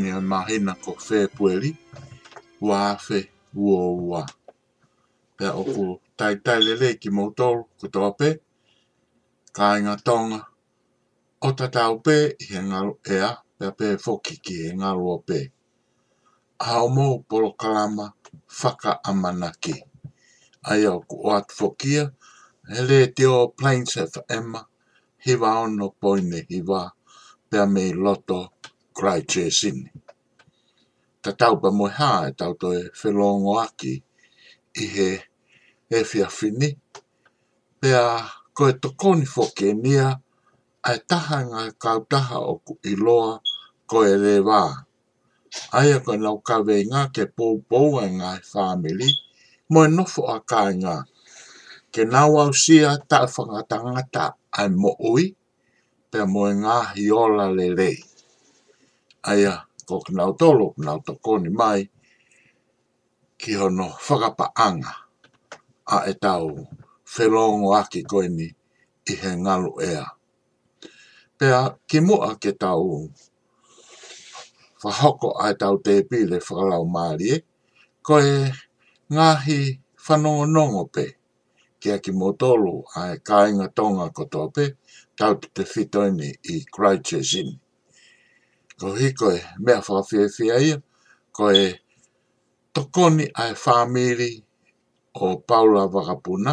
ni a mahina ko whē pueri, wā whē uo wā. Pea o ko tai tai lele ki mautol ko tō pē, ka inga tonga, o ta tau pē i he ngaro ea, pe pē foki ki he ngaro o pē. Hau mou polo kalama whaka amanake. Ai au ko o atu fokia, he le te o plains e wha ema, hi wā ono poine hi wā, pea me loto Cry Chasing. Ta tau pa moe hā e tau toi whelongo aki i he e fia fini. Pea koe tokoni fo ke nia ai taha ngā kautaha o i loa koe re wā. Aia koe nau kawe ngā ke pōpou e ngā family moe nofo a kāinga. Ke nau au sia ta whangatangata ai mo ui pe moe ngā hiola le rei aia ko ki nao tolo, nao to koni mai, ki hono whakapa anga a e tau whelongo aki koini i he ngalo ea. Pea ki mua ke tau whahoko a e tau te pile whakalau maari e, ko e ngahi whanongo nongo pe, kia ki motolo a e kāinga tonga kotoa pe, tau te fitoini i Christchurch ini ko hiko e mea whawhiawhia ia, koe e tokoni ai whamiri o Paula Wakapuna,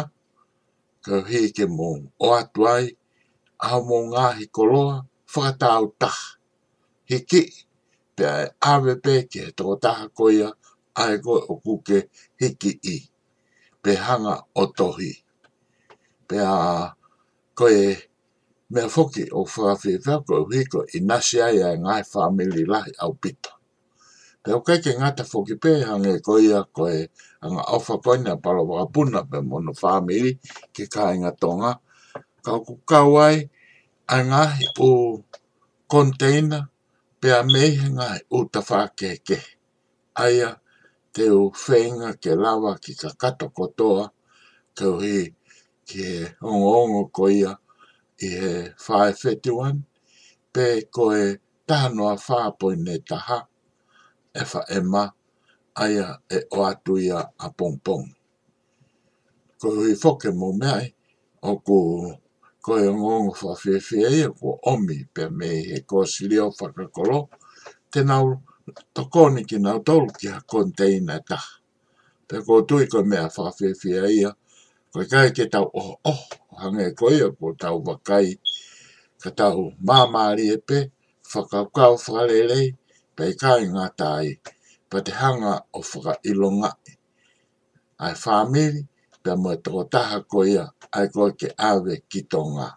ko hike mō o atuai, a mō ngāhi koloa, whakatau taha. Hiki, pe ai e awe pe ke toko taha koia, ai koe o kuke hiki i, pe hanga o tohi. Pe a koe me foki o whawhi whako o hiko i nasi ai a ngai whamili lahi au pita. Te o kai ke ngata foki pe hange koia koe anga awha koina palo wakapuna pe mono whamili ke kāinga tonga. Kau ku kawai a ngai o konteina pe a mehe ngai o tawha ke ke. Aia te o whenga ke lawa ki ka kato kotoa te o hi ke ongo ongo koia koia i e 531 pe ko e tahanoa whāpoi ne taha e wha e ma aia e o atuia a pompong. Ko i whoke mō mea o ko ko e ngongo whawhiawhia i ko omi pe me he ko sirio whakakoro te nau tokoni ki nau tolu ki ha konteina taha. Pe ko tui ko mea whawhiawhia ia, koe kai ke tau oh oh hange koe a ko tau wakai ka tau mamari e pe whakaukau whakarelei pei kai ngā tai pa te hanga o whaka ilonga ai whamiri pia mua tō taha koe ai koe ke awe ki tō ngā.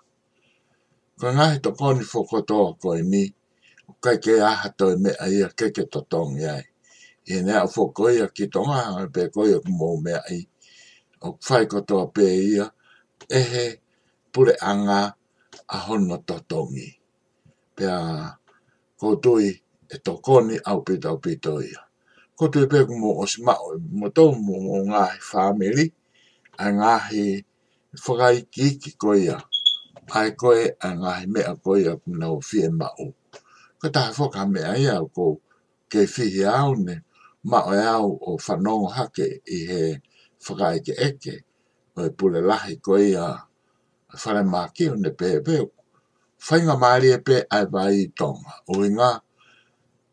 Koe ngahi tō koni whokotoa koe ni o kai ke aha tōi e me a ia keke tō tōngi ai. I nea whokoia ki tō ngā hanga pe koe mō me a ia o whae katoa pē ia, e he pule anga a hono totongi. Pea kotoi e tokoni au pita au pito ia. Kotoi pē kumo o si mao, mo tō mo ngāhi whāmeri, a ngāhi whakai kiki koia, ai koe a ngāhi mea koia kuna o fie mao. Ka tāhi whaka mea ia kou, kei fihi au ne, mao e au o whanongo hake i he kia whakaeke eke, o e pule lahi ko i a whare maki o ne pepe. Whainga maari e pe ai vai i tonga. O i ngā,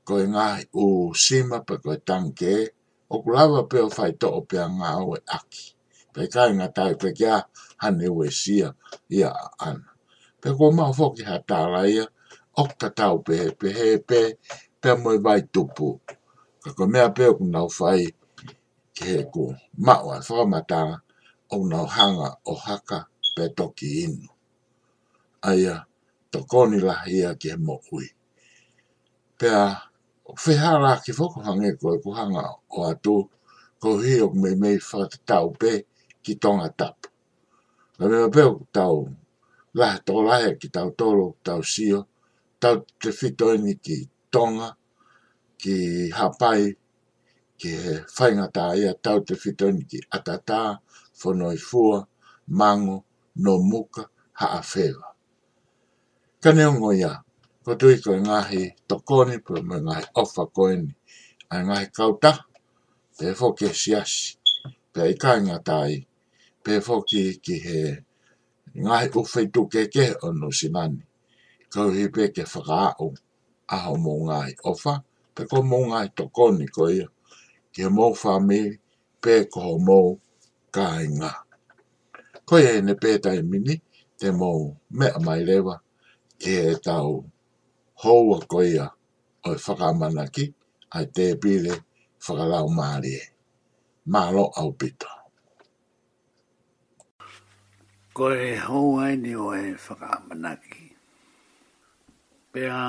ko i ngā u sima pa koe tanke, o kulawa pe o whai to o pe a ngā o aki. Pe ka i ngā tau pe kia hane o sia i a ana. Pe ko mā whoki ha tāra ia, o ka tau pe he pe he pe, pe mo i vai tupu. Ka ko mea pe o kuna o whai, ke he ko mao ai whakamata o nao hanga o haka pe toki inu. Aia, tokoni lahia ke he mokui. Pea, whehara ki whoko hange ko e kuhanga o atu, ko hi o mei mei whakatau pe ki tonga tapu. Na mea peo tau lahe tō lahe ki tau tolo, tau sio, tau te fito ini ki tonga, ki hapai, ke he whaingata ia e tau te whitoni ki atatā, whanoi fua, mango, no muka, haa whewa. Kane ongo ia, ko tui koe ngahi tokoni, pua mui ngahi ofa koe ni, a ngahi kauta, pe fo ke siasi, pe i kāingata i, pe fo ki ki he ngahi uwhi tuke ke ono si nani, kau hi pe ke whakaau, aho mō ngahi ofa, pe ko mō ngahi tokoni koe ia ke mo fa me pe ko mo ka inga ko e ne pe tai mini te mo me a mai lewa ke tau ho wa ko o fa e ka ki ai te pile fa ka lau mari malo au pito ko e ho ai ni o e fa ka mana ki pe a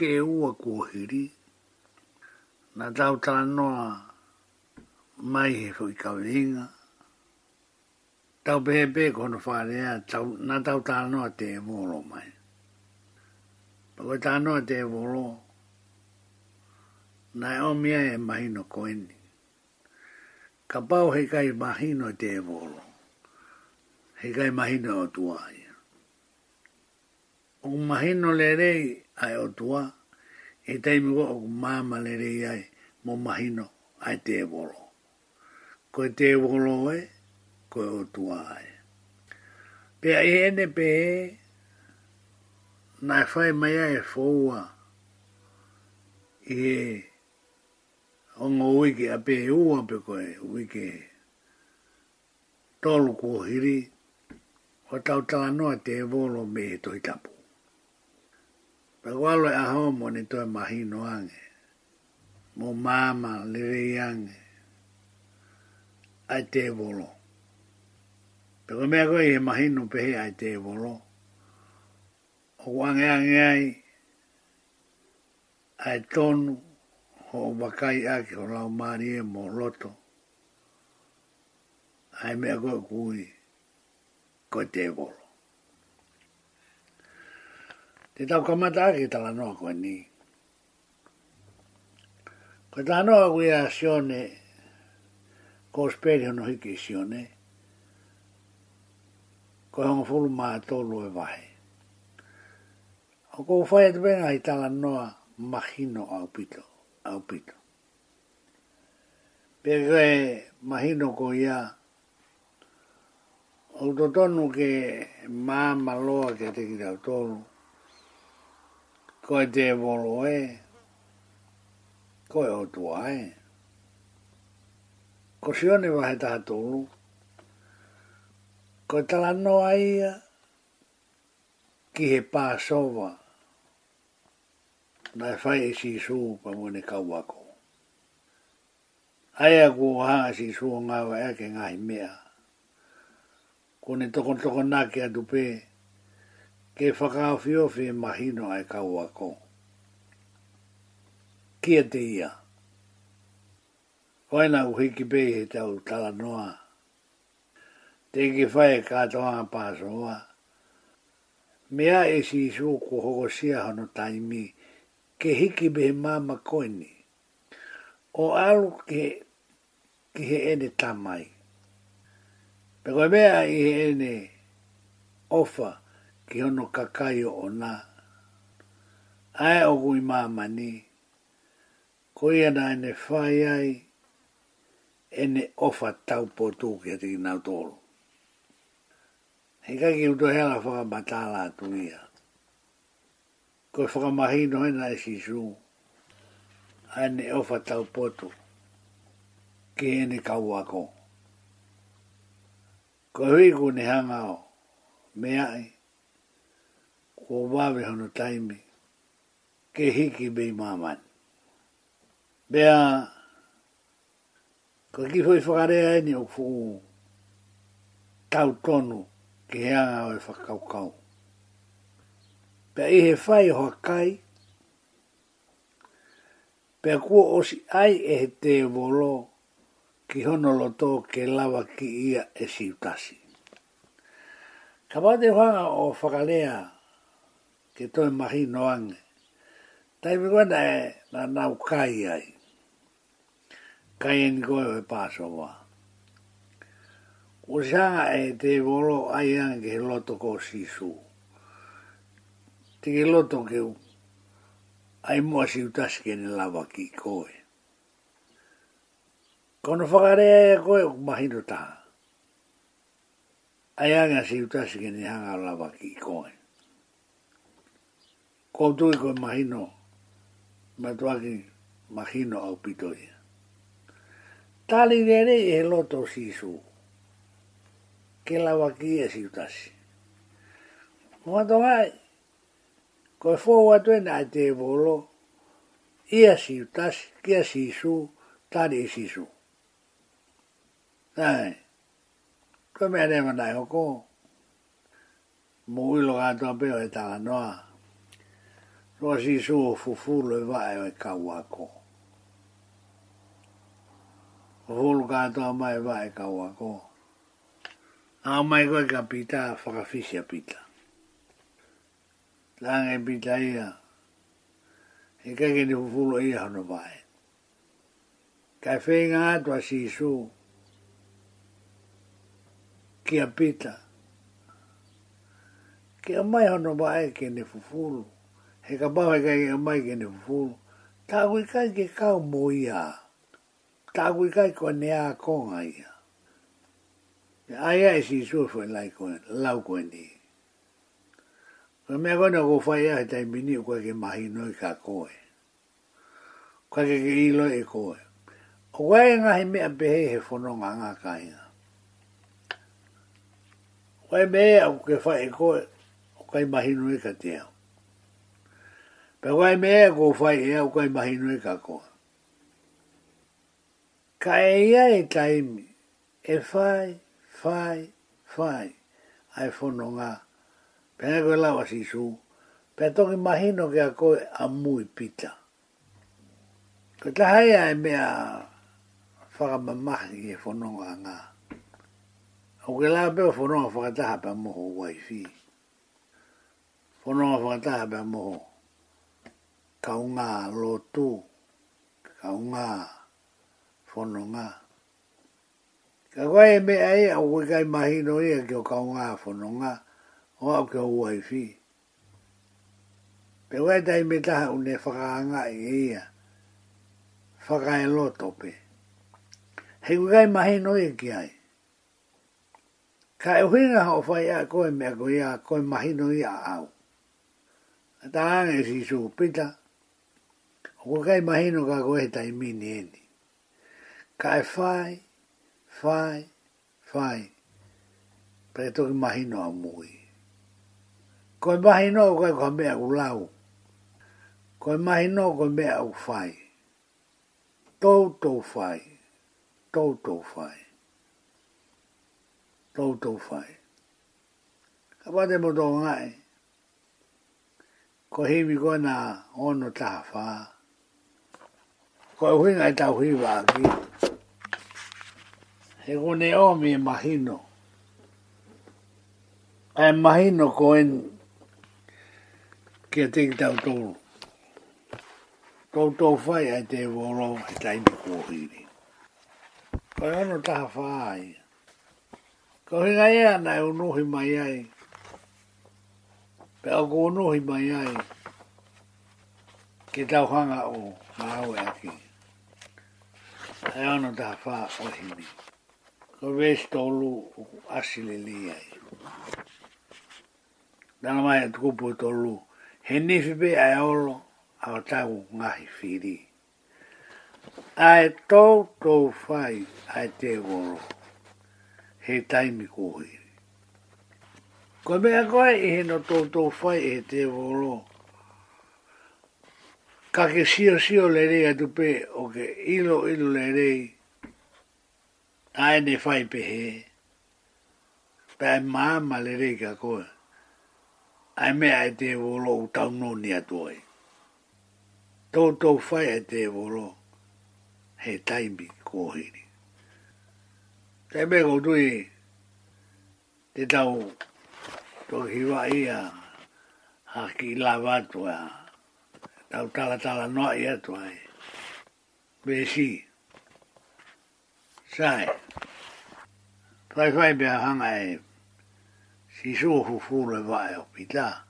e ua kuhiri, na tau tala mai he fui kau inga. Tau pehe pe kono whārea, tau, na tau tala te e mōro mai. Pako tala noa te e mōro, na e omia e mahino koeni. Ka pau he kai mahino te e He kai mahino o tua ai. O mahino le rei ai o tua ai e taimi o o māma le rei ai mō mahino ai te wolo. Ko te wolo e, ko e o tua ai. Pea e ene pe e, nai whai mai ai fōua e i e o ngō wiki a pe e ua pe koe wiki e. Tōlu kua hiri, o tau tala noa te wolo me e tohi tapu. Pagualo e aho mo ni toi mahi noange. Mo mama lere iange. Ai te volo. Pero mea koe he mahi no pehe ai te volo. O wange ange ai. Ai tonu. Ho wakai ake o lau maari e mo roto. Ai mea koe kui. Koe te volo e tau ka mata ake tala noa koe ni. Koe tala noa koe a sione, ko speri hono hiki sione, koe hongo fulu maa tolu e vahe. O koe whae te venga i tala noa mahino au pito, au pito. Pekoe mahino koe ia, o tonu ke maa maloa ke te ki tau tolu, ko e te volo e, ko e otua e. Ko sione wahe taha tolu, ko e tala noa ia, ki he pā sova, na e whai e si sū pa mwene kauako. Aia ku o hanga si sū ngāwa ea ke ngāhi mea, ko ne toko toko nāke atu pēe, ke whakaawhio whi mahino ai kaua ko. Kia te ia. Koina uhiki pei he tau tala noa. Te ki whae katoa pāsoa. Mea e si isu ko hoko sia hono taimi, ke hiki be he māma koini. O alu ke, ke he ene tamai. Pekoe mea i he ene ofa ki ono kakai o ona. Ae o gui mamani, ko ia na ene whai ai, ene ofa tau po tū ki ati ki nau tōru. Hika ki uto hea la whakamatala atu ia. Ko e whakamahino hena e shishu, ene ofa tau po tū, ki ene kauako. Ko hui ku ne o, me ae, o wawe hono taimi, ke hiki be maman. Bea, ko ki foi whakarea e ni o fuu tau tonu ki heanga o e whakaukau. Pea i he whai hoa kai, pea kua osi ai e he te volo ki hono loto ke lawa ki ia e siutasi. Ka wate whanga o whakarea ke toi mahi noange. Tai me kua e na nau kai ai. Kai e ni koe e pāso wā. O sanga e te volo ai ang ke loto ko sisu. Te ke loto ke u. Ai mua si utas ni lava ki koe. Kono whakarea e koe u mahino taha. Ai anga si utas ni hanga lava ki koe ko tu ko mahino ma tuaki mahino au pitoi tali rere e loto sisu ke la waki e si utasi ma to e ai ko fo wa tu na te volo ia si utasi ke sisu tali e sisu Nei, ko mea nema nai hoko. Mo uilo gātua peo e tala noa. Roa si so o fufulu e vae o e kauako. Fufulu kātoa mai e vae kauako. A mai koe ka pita a whakawhisi a pita. Lange pita ia. E kake ni fufulu ia hono vae. Kai whenga atua si so. Kia pita. Kia mai hono vae ke ni fufulu. Kia he ka mawe ka inga mai ke ne fu. Tā kui kai ke kau mō ia. Tā kui kai kua ne a ia. Ai ai e si suafu e lai koe, lau koe ni. Kwa mea kone o kofai ahe tai mini o kwa ke mahi noi ka koe. Kwa ke ke ilo e koe. O kwa e ngahi mea pehe he fononga ngā kāinga. Kwa e mea o ke fai e koe, o kai mahi noi ka te au. Pe wai mea e ko fai ea o kai mahinu e kakoa. Ka e ia e taimi, e fai, fai, fai, ai fono ngā. Pe nga koe lawa si su, pe toki mahinu ke a koe a mui pita. Ko ta hai a e mea whakamamahi e fono ngā ngā. O ke lawa pe o fono ngā whakataha pa moho waifi. Fono ngā whakataha pa moho kaunga lotu, kaunga fononga. Ka koe e mea o au koe kai mahino ia ki o kaunga fononga, o au ki o fi Pe koe tai me taha une whakaanga i ia, whakae lotope. he koe kai mahino ia ki ai. Ka e huinga ho whai a koe mea koe ia, koe mahino ia au. Ta anga e si su pita, Ko kai mahino ka ko he ni mini eni. Kai fai, fai, fai. Pai toki mahino a mui. Ko e mahino ko e ko mea ku lau. Ko e mahino ko mea u fai. Tau tau fai. Tau tau fai. Tau tau fai. Ka pate mo tō ngai. Ko himi ko na ono taha faa ko hui ngai tau hui wāki. He kone o mi e mahino. E mahino ko en kia teki tau tōru. Tau tōru whai ai te wōro he taimi kō hiri. Ko e ono taha whai. Ko hui ngai ea nai unuhi mai ai. Pe au unuhi mai ai. Ke tau hanga o maau e aki e ono da fa o himi. Ko vesi tolu u asile li ai. Dana mai e tukupu e tolu, he nifi pe ai olo a o tagu ngahi firi. Ai tou tou fai ai te goro, he taimi kuhiri. Ko mea koe i e he no tou tou fai e te goro, ka ke sio sio le rei atu pe o ke ilo ilo le rei a ne fai pe he pe a maama le rei ka koe a me a e te volo u tau no ni atu oi tau tau fai a e te volo he taimi kohiri te me kou tui te tau tau hiwa ia Aki lavatua. Aki lavatua tau tala tala noa i atu ai. Besi. Sai. Fai fai bea hanga e si suhu fule vae o pita.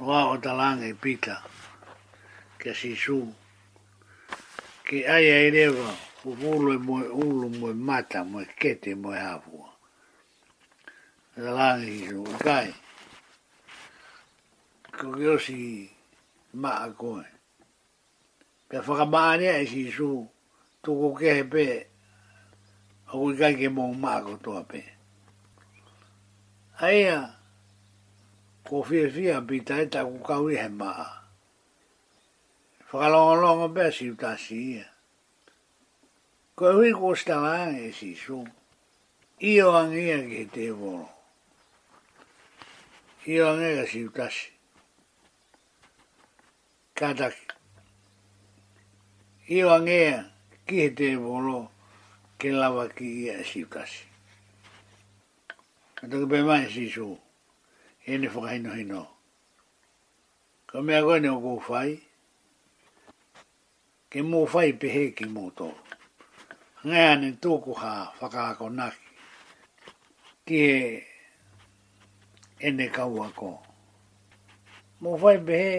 Oa o talanga i pita. Ke si su. Ke ai ai e rewa fule moe ulu moe mata moe kete moe hafua. Talanga i su. Kai. Kogiosi. Kogiosi maa koe. Pe whakamaane ai si su, tuko kehe pe, au i kai ke mō maa ko toa pe. Aia, ko fia fia pita e taku kauri he maa. Whakalongalonga pe si utasi ia. Ko e hui ko stala e si su, i o angia ke te voro. I o angia si utasi kataki. I wangea ki he te polo ke lawa ki i a siukasi. Atoki pe mai si su, e ne whakahino hino. Ka mea koe ne o kou whai, ke mō whai pe he ki mō tō. Ngea ne tōku ha whakaako naki, ki e ene kaua ko. Mō whai pe he,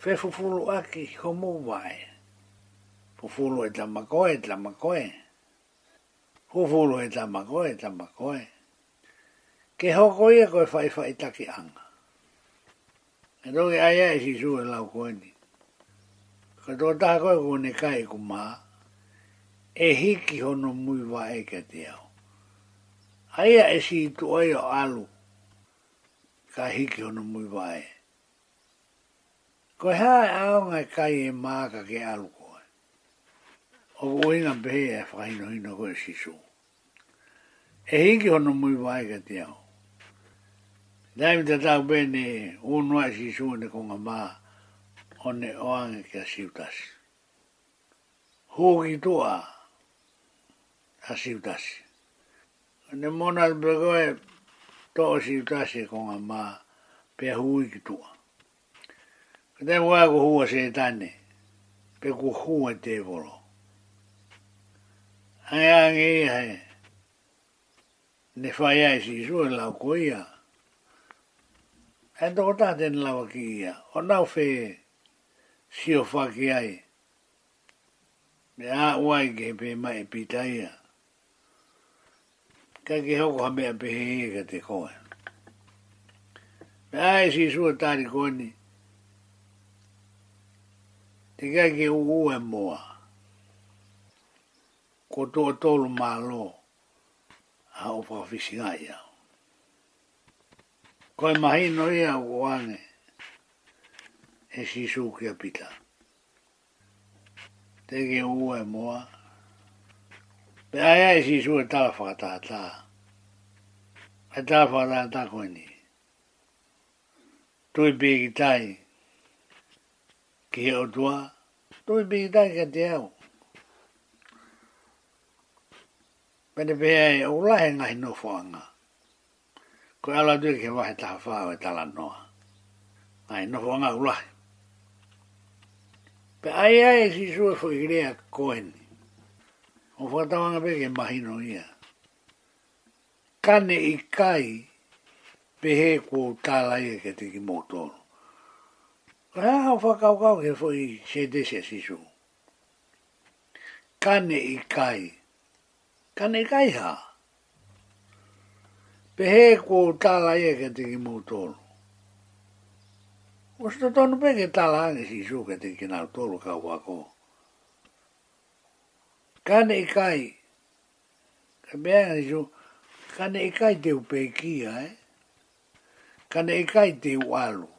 fe fufulu aki homo wae. Fufulu e tamakoe, tamakoe. Fufulu e tamakoe, tamakoe. Ke hoko ia koe fai fai taki anga. E roi aia e si sue lau koe ni. Ka tō taha koe kone kai ku maa. E hiki hono mui wae ke te au. Aia e si tu aio alu. Ka hiki hono mui wae. e Ko hea e aonga e kai e māka ke alu koe. O uina pehe e whaino hino koe sisu. E hiki hono mui wai ka te au. Daimi te tau bene unua e sisu ne konga mā o ne oange ke a siutasi. Hūki tua a siutasi. Ne mona te pekoe tō siutasi konga mā pe hui ki tua. Te wā ko hua se tāne. Pe ko hua te volo. Hai ange ai. hai. Ne whai ai si sua e lau ko ia. E toko tāte ni lau ki O nau whē si o whaki ai. Me a uai ke pe mai e pita ia. Ka ke hoko ha mea pehe ia te koe. Me ai e si sua tāri koe ni. Me si sua tāri koe ni te kake uue moa. Ko tō tōru mā lō a o whawhisi ngai au. Ko e mahi no ia o ane e si sū kia pita. Te ke uue moa. Pe aia e si sū e tāla whakatātā. E tāla whakatātā koe ni. Tui pē ki ki tāi ke o tua, to be da ka te au. Pene pia e o lahe ngahi no fanga ko ala tui ke wahe taha whaa e tala noa. Ngahi no fanga o lahe. Pe ai ai si sua fu irea koeni. O whatawanga pe ke mahino ia. Kane i kai pehe kua tala ia ke teki motoro. Ka ha ha wha kau kau ke fwoi se desi a sisu. Kane i kai. Kane i kai ha. Pehe kua tala ia ke tiki mūtoro. Osta tonu pe ke tala ane sisu ke tiki nau tolu kau wako. Kane i kai. Ka mea ane sisu. Kane i kai te upe kia, eh. Kane i kai te ualu. Kane i kai te ualu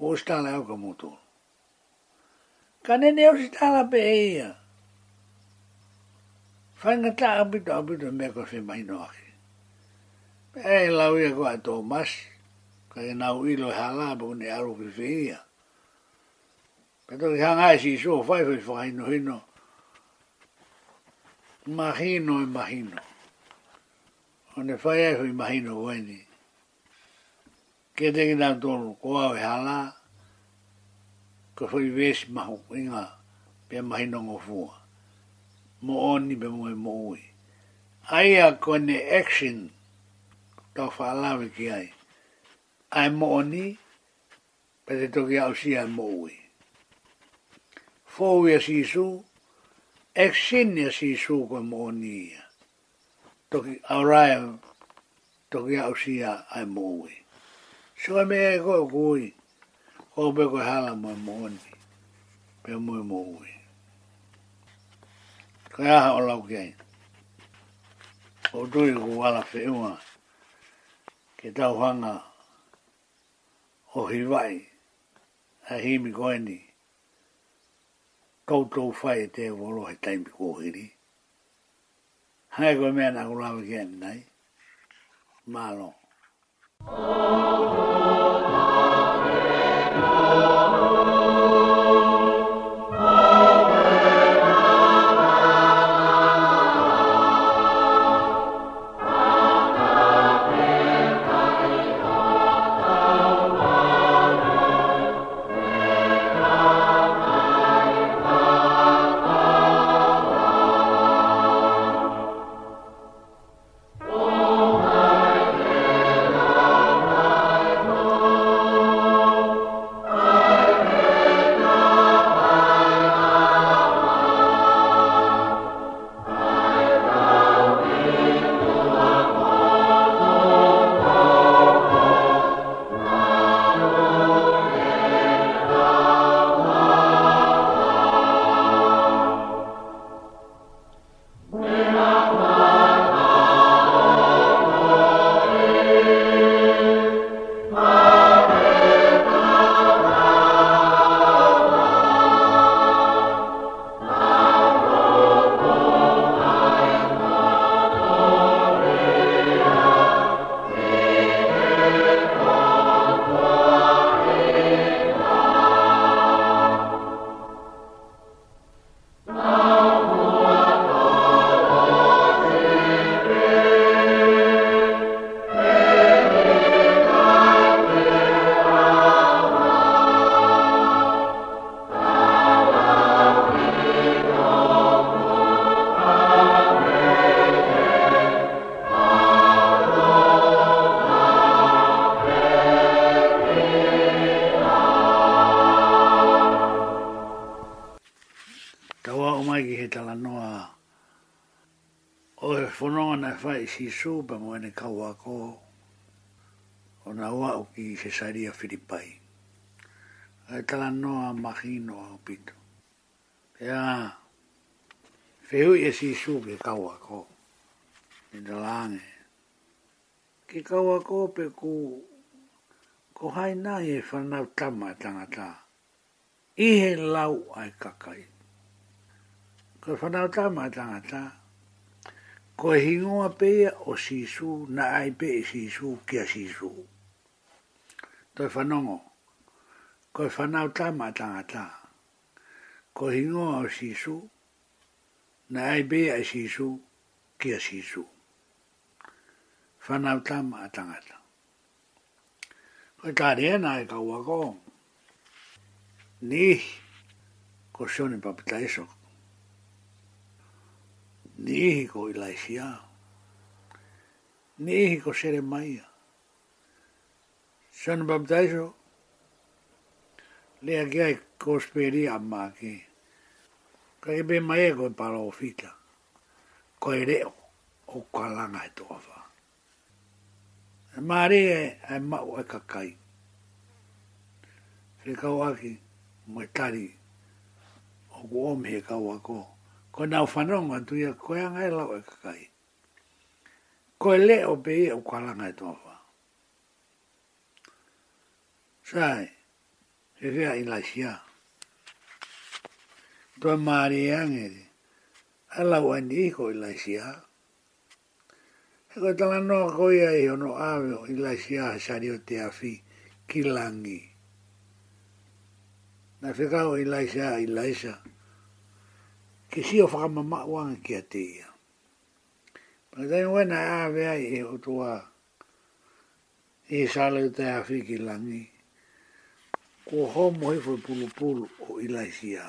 o stala au ka mutu. Ka nene au stala pe eia. Whainga ta apito apito me ko se mai noaki. E lau ia ko ato masi. Ka e nau ilo e hala pe kone aru ki se ia. Kato ki hanga e si iso whai whai whai no hino. Mahino e mahino. Ko whai e whai mahino wainii. ke te ki tau tōru, ko au e hala, ko whai vesi mahu, inga, pe mahi nongo fua. Mo oni pe mo e mo ui. Aia kone action, tau whaalawe ki ai. Ai mo oni, pe te toki au si ai mo ui. Fōu ia sisu, action ia sisu koe mo oni ia. Toki au rāia, toki au si ai mo ui. Shua me e koe kui. Ko pe koe hala mo e Pe mo e mooni. Ka ea lau kei. O tui ku wala whiunga. Ke tau hanga. O hiwai. A himi koe ni. Koutou whai e te volo he taimi kuhiri. Hai koe mea na kulawa kei nai. Maa Oh, si so ba mo ne ka wa ko ona wa o ki se saria filipai ai kala no a magino o pito ya feu e si so be ka ko ni de lange Ke ka ko pe ku ko hai na e fa tama tanga ta i he lau ai kakai ko fa na tama tanga ta ko e hingoa pea o sisu na ai pe e sisu ki a sisu. Toi whanongo, ko e whanau tā mā tangata. Ko e hingoa o sisu na ai pe e sisu ki a sisu. Whanau tā mā Ko e tārea nā e kau wako. Nih, ko sione papita ni ihi ko i laisia, ni ihi ko sere maia. Sanu baptaiso, Le kia i e kosperi a maki, ka ebe mai e koe para o fita, koe reo, o kalanga e toa wha. E maare e, e mau e kakai. Se kau aki, mai tari, o kuomi e kau ako, o kuomi e kau ako, ko nau whanonga tu ia koe angai lau e kakai. Koe le o pe ia u kalanga e tōwha. Sai, he rea i lai sia. Toa maari e angeri, a lau ani iko i lai sia. He koe tala noa koe ia i hono awe i lai sia a sari o te afi ki langi. Na whekau i lai sia i lai sia ke si o fa ma ma wa ke te ia pa dai we na a ve ai e o toa e sa le te a fi ki langi ko ho mo e fo pulu pulu o ila si a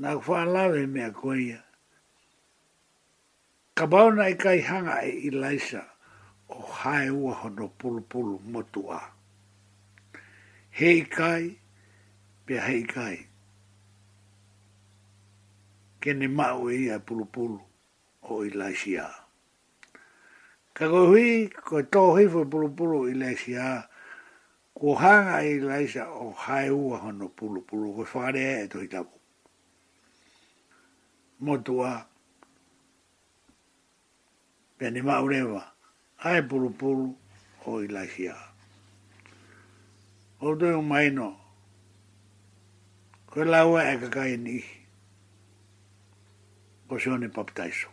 na fa la ve me a ko ia ka ba ona e kai hanga e ila sa o hae ua hono pulu pulu motu a. Hei kai, pia hei kai kene mau e ia pulu o ilaisia. Ka kohi, ko e tō pulu pulupulu ilaisia, ko hanga e ilaisa o hae ua hono pulu, ko whare e tohi tapu. Motua, pene mau rewa, pulu pulu o ilaisia. O tō e umaino, ko e laua e kakaini nihi o se ne papitaiso.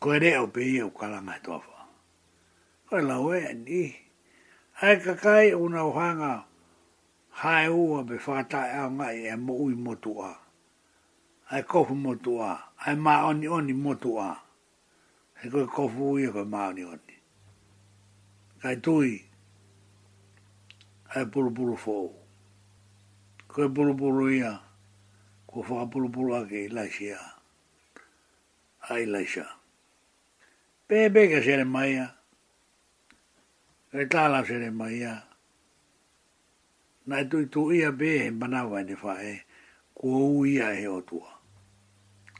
Ko ere o pe ia ukalanga e tofa. O e lau e ni. Ai kakai una uhanga hae ua be whata e au ngai e mo ui motu a. Ai kofu motu a. Ai ma oni oni motu a. E koe kofu ui e koe ma oni oni. Kai tui. Ai puru puru fōu. Koe puru puru ia. Ai ko kua whakapulupulu ake i lai sia. Ai lai sia. Pepe ka sere maia. E tāla sere maia. i tui tu ia pe he ni ne whae. Kua uia he o tua.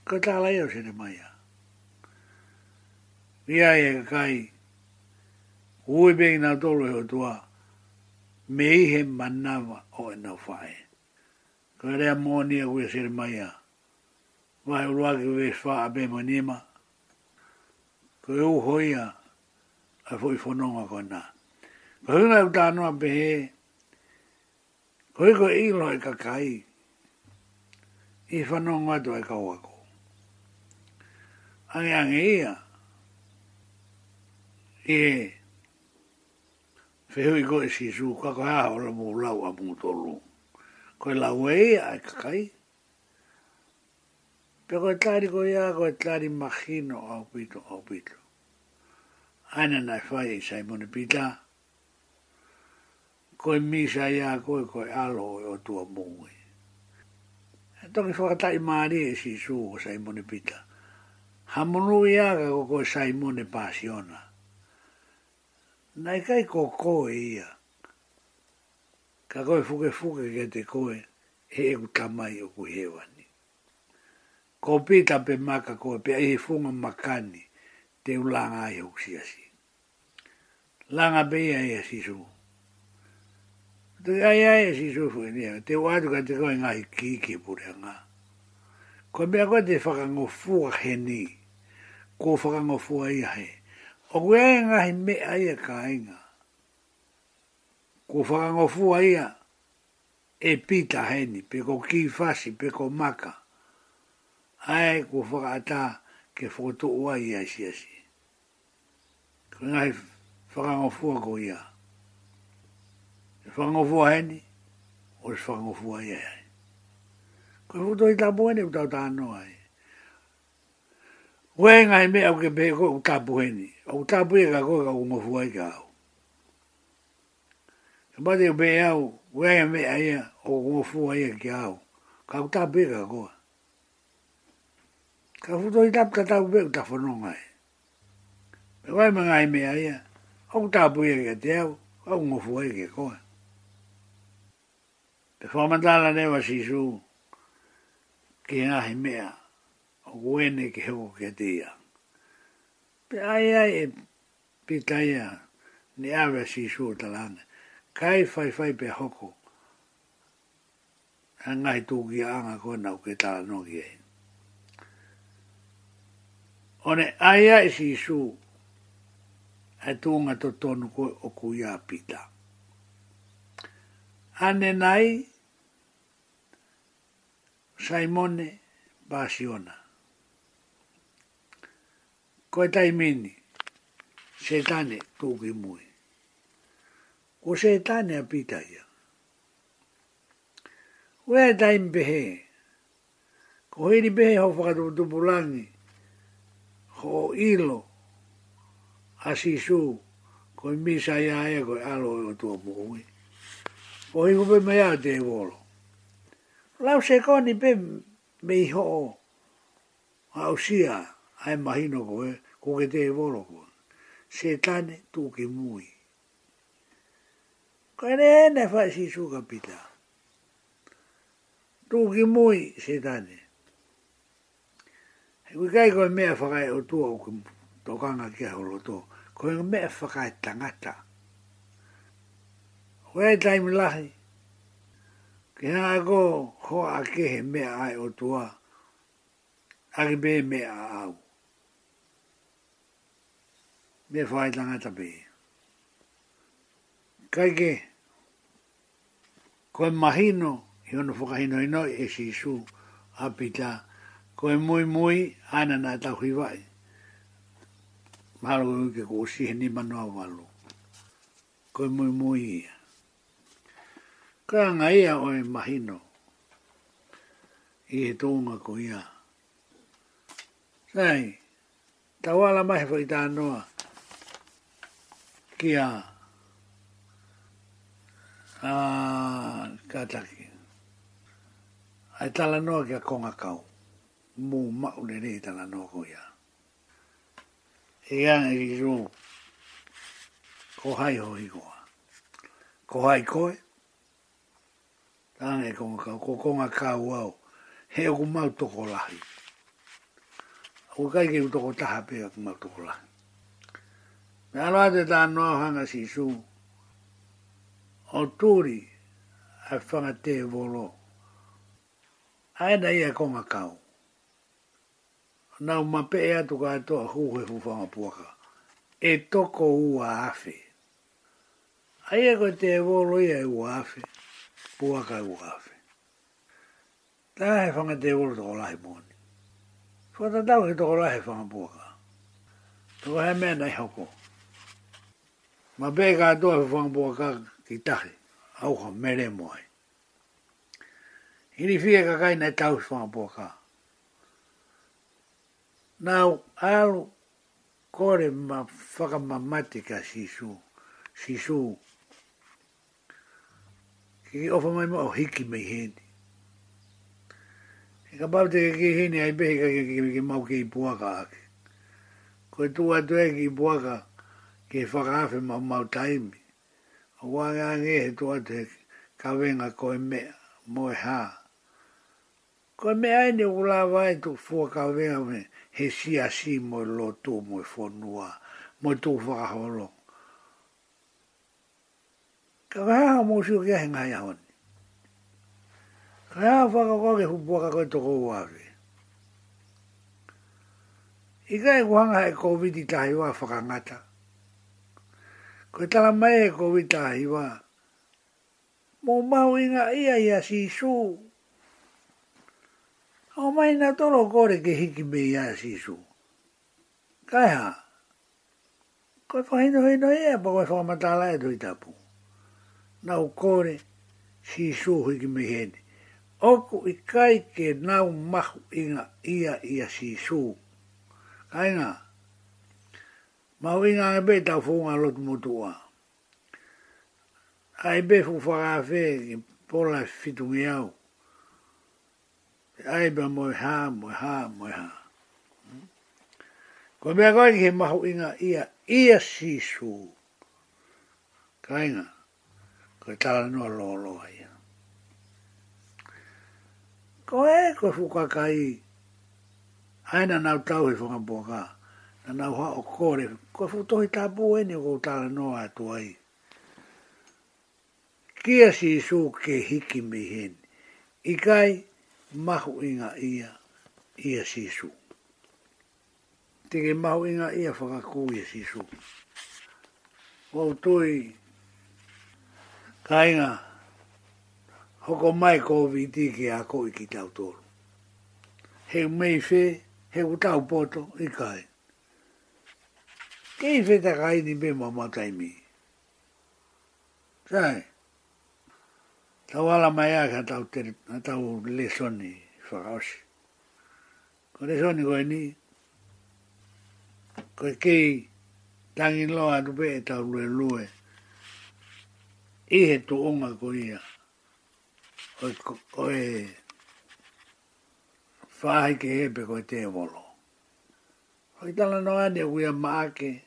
Ka tāla ia sere maia. Ia e kai. Ui pe i tolu he o tua. Me i he manawa o e nga whae ka rea mōni a kua sere mai a. Wahe uroa ki wē swa a bē mo nima. Ka e uho ia a fo fononga whanonga ko nā. Ka hui mai e uta anua pe he, ka hui e i loi e ka kai, i fononga tu ai kau ako. Ange ange ia, i e, whehui ko i si su, kako hea hola mō lau a mō tolu koe la wei a e kakai. Pe koe tari koe ia koe tari mahino au pito au pito. Aina nai fai i e sai mone pita. Koe misa ia koe koe alo e o tua mungi. E toki whakata i maari e si su o sai mone pita. Ha munu ia koe sai mone pasiona. Nai kai koe koe ia ka koe fuke fuke ke te koe he eku tamai o ku hewani. Ko pita pe maka koe pe ahi funga makani te ulanga ai hoku siasi. Langa pe ia ia sisu. Te ia ia ia sisu fuke nia, te watu ka te koe ngahi kiki pure ngā. Ko mea koe te whakango fuka he ni, ko whakango fuka ia he. O kue ngahi me ia ka inga ko whaangofua ia e pita heni, pe ko ki fasi, pe ko maka. Ae ko whakaata ke whakoto ua ia si asi. Ko ngai whakaangofua ko ia. E whakaangofua heni, o e whakaangofua ia. E ko e whakoto i tapu heni, o tau tano ai. Koe ngai mea o ke pe ko heni. O tapu ia ka koe ka kumofua ika au. Ba de be au, we ai me ai o go fu ai ki au. Ka ta be ga go. Ka fu do ita ka ta be ta fu no mai. Me vai me ai me ai. O ta bu ye ga te au, o go fu ai ki go. Te fu manda la ne wa si su. Ki na hi me a. O go ne ki ho ki te ia. Pe ai ai e pitaya ne ave si su talanga kai fai fai pe hoko. E ngai tū ki anga koe nau ke tā no ki ei. One ai i e si su, e tūnga to tonu koe o kuia pita. Ane nai, Saimone Basiona. Koe taimini, setane tūki mui o se tāne a pītahia. Oe a taim pehe, ko heri pehe ho whakatumutupulangi, ho ilo, asisu, ko i misa ia ea ko alo e o tua pukungi. Po hiku pe mea o te evolo. Lau se koni pe me iho o, a usia, ae mahino ko e, ko ke te evolo ko. Se tane tuke mui. Kai ne ne si su kapita. Tu ki mui se tane. He kui kai koe mea whakai o tua o ki tokanga ki a holo to. Koe mea whakai tangata. Koe e taimi lahi. Ki hanga ko ho a ke he mea ai o tua. Aki be mea a au. Mea whakai tangata be. Kai ke. Kai ke koe mahino i ono whakahino i noi e si su apita koe mui mui ana nā tau hi vai. Mahalo ke ko sihe ni manoa walo. Koe mui mui ia. Koe anga ia oe mahino i he tōnga ko ia. Sai, tau ala mahi whaita anoa ki Ah, ka taki. Ai tala noa kia konga kau. Mu mau le rei tala noa ko ia. E anga e i ro. Ko hai ho i goa. Ko hai koe. Tane konga kau. Ko konga kau au. He oku mau toko lahi. Ko kai kei utoko taha pe oku mau toko lahi. Me anoa tā noa hanga si suu o tūri a whangate e volo. Aina ia konga kau. Nau mape e atu ka atoa huhe huwhanga puaka. E toko ua afe. Aia e koe te e volo ia e ua afe. Puaka e ua afe. Tā he whangate e volo toko lahi mōni. Fata tau he toko lahi whanga puaka. Toko he mea nei hoko. Mape e ka atoa huwhanga puaka ki tahi, au ha mere moai. Hiri fie ka kai nei tau swa po ka. Nau alu kore ma whaka ma ka sisu, sisu. Ki ofa mai mo hiki mei hendi. Ka pavite ke ki hini ai pehi ka ke ke ke mau ke i puaka ake. Koe tua tue ki i puaka ke whaka hawe ma mau taimi. Wā ngā ngē he tō te kawenga koe me moe hā. Koe me aine ula wai tō fua kawenga me he si a si moe lo tō moe fonua, moe tō whakaholo. Ka kaha ha mō siu kia he ngā i ahoni. Ka kaha whakakoa ke hupua ka koe tōko uawe. Ika e kuhanga e COVID-19 whakangata. Ko tala mai e ko vita hi wā. Mō mau inga ia ia si sū. Hau mai na tolo kore ke hiki me ia si sū. Kai ha. Ko e whahino hino ia pa koe whamatala e tui tapu. Na kore si sū hiki me hene. Oku i kai ke nau mahu inga ia ia si sū. Kai ngā ma o inga e be ta fo nga lot mo tua ai be fo fa ga fe po la fitu miau ai be moi ha moi ha moi ha ko be ga ni ma o inga ia ia si su kainga ko ta no lo lo ai ko e ko fu ka kai aina na tau e fo ga bo ga ho o ko ko fu to e ta bu ene go ta no a to ai ki a si so ke hiki me hen i mahu inga ia ia si su tinge mahu inga ia fa ka ku ia si su o to i kai nga hoko mai ko vi ti ke a i ki tau to he mei fe he utau poto ikai ke i whete kai ni me mama taimi. Sae, tau ala mai a ka tau, ter, tau le soni whakaosi. Ko le soni koe ni, koe kei tangi loa rupe e tau lue lue. Ihe tu onga ko ia. Koe, koe whahi ke hepe koe te volo. Hoi tala no ane kuia maake. Koe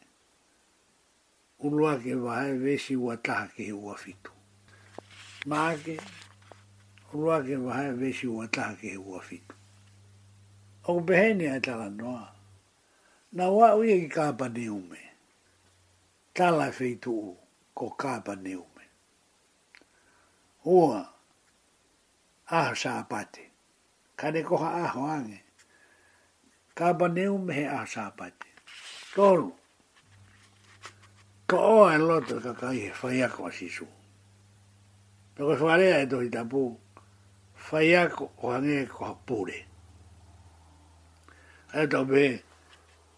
ulua ke wahe vesi ua taha ke ua fitu. Maake, ulua ke wahe vesi ua taha ke ua fitu. Oku pehene ai tala noa. Na ua uia ki kāpa ni ume. Tala feitu u, ko kāpa ni ume. Ua, aho sa apate. Kane koha aho ange. Kāpa ni ume he aho sa apate. Tolu ka oa e ka kai he ko a su Pe koe whalea e tohi tapu, whaiako o hange e koha pūre. be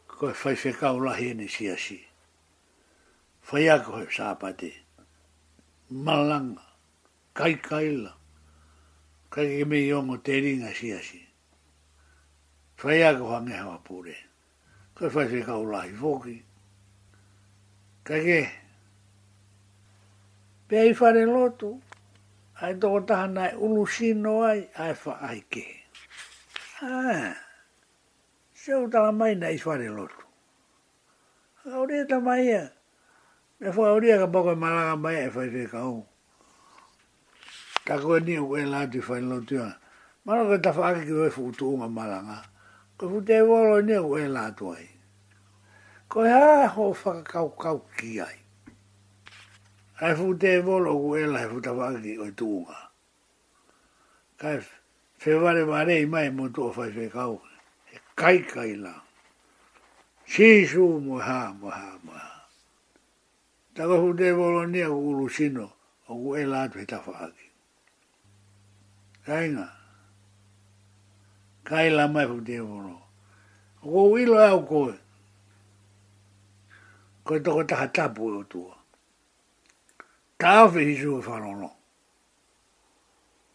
ko fai koe ka whekau lahi ene si a si. Whaiako he sāpate, malanga, kai la kai ke mei ongo te asi si a si. Whaiako pure ko fai Koe ka whekau lahi fōkii kage pe ai fare lotu ai to ta na e ulu sino ai ai fa ai ke ah se uta la mai na fare lotu ore ta mai ya me fo ore ka boko mala ka mai fa ke ka u ta ko e ni u la di fa lotu ya mala ka ta fa ke ko fu tu ma mala ka ko te volo e ni u la tu ai ko e aho whakakau kau ki ai. Ai fu te volo ku e lai fu tawangi o tūnga. Kai whewale ware i mai mo tō whai whekau. He kai kai la. Shishu mo ha mo ha mo ha. Tako fu te volo ni a kuru sino o ku e lai tu he tawangi. Kai ngā. Kai la mai fu te volo. Ko wilo au koe koe toko taha tapu e otua. Tāwhi hisu e whanono.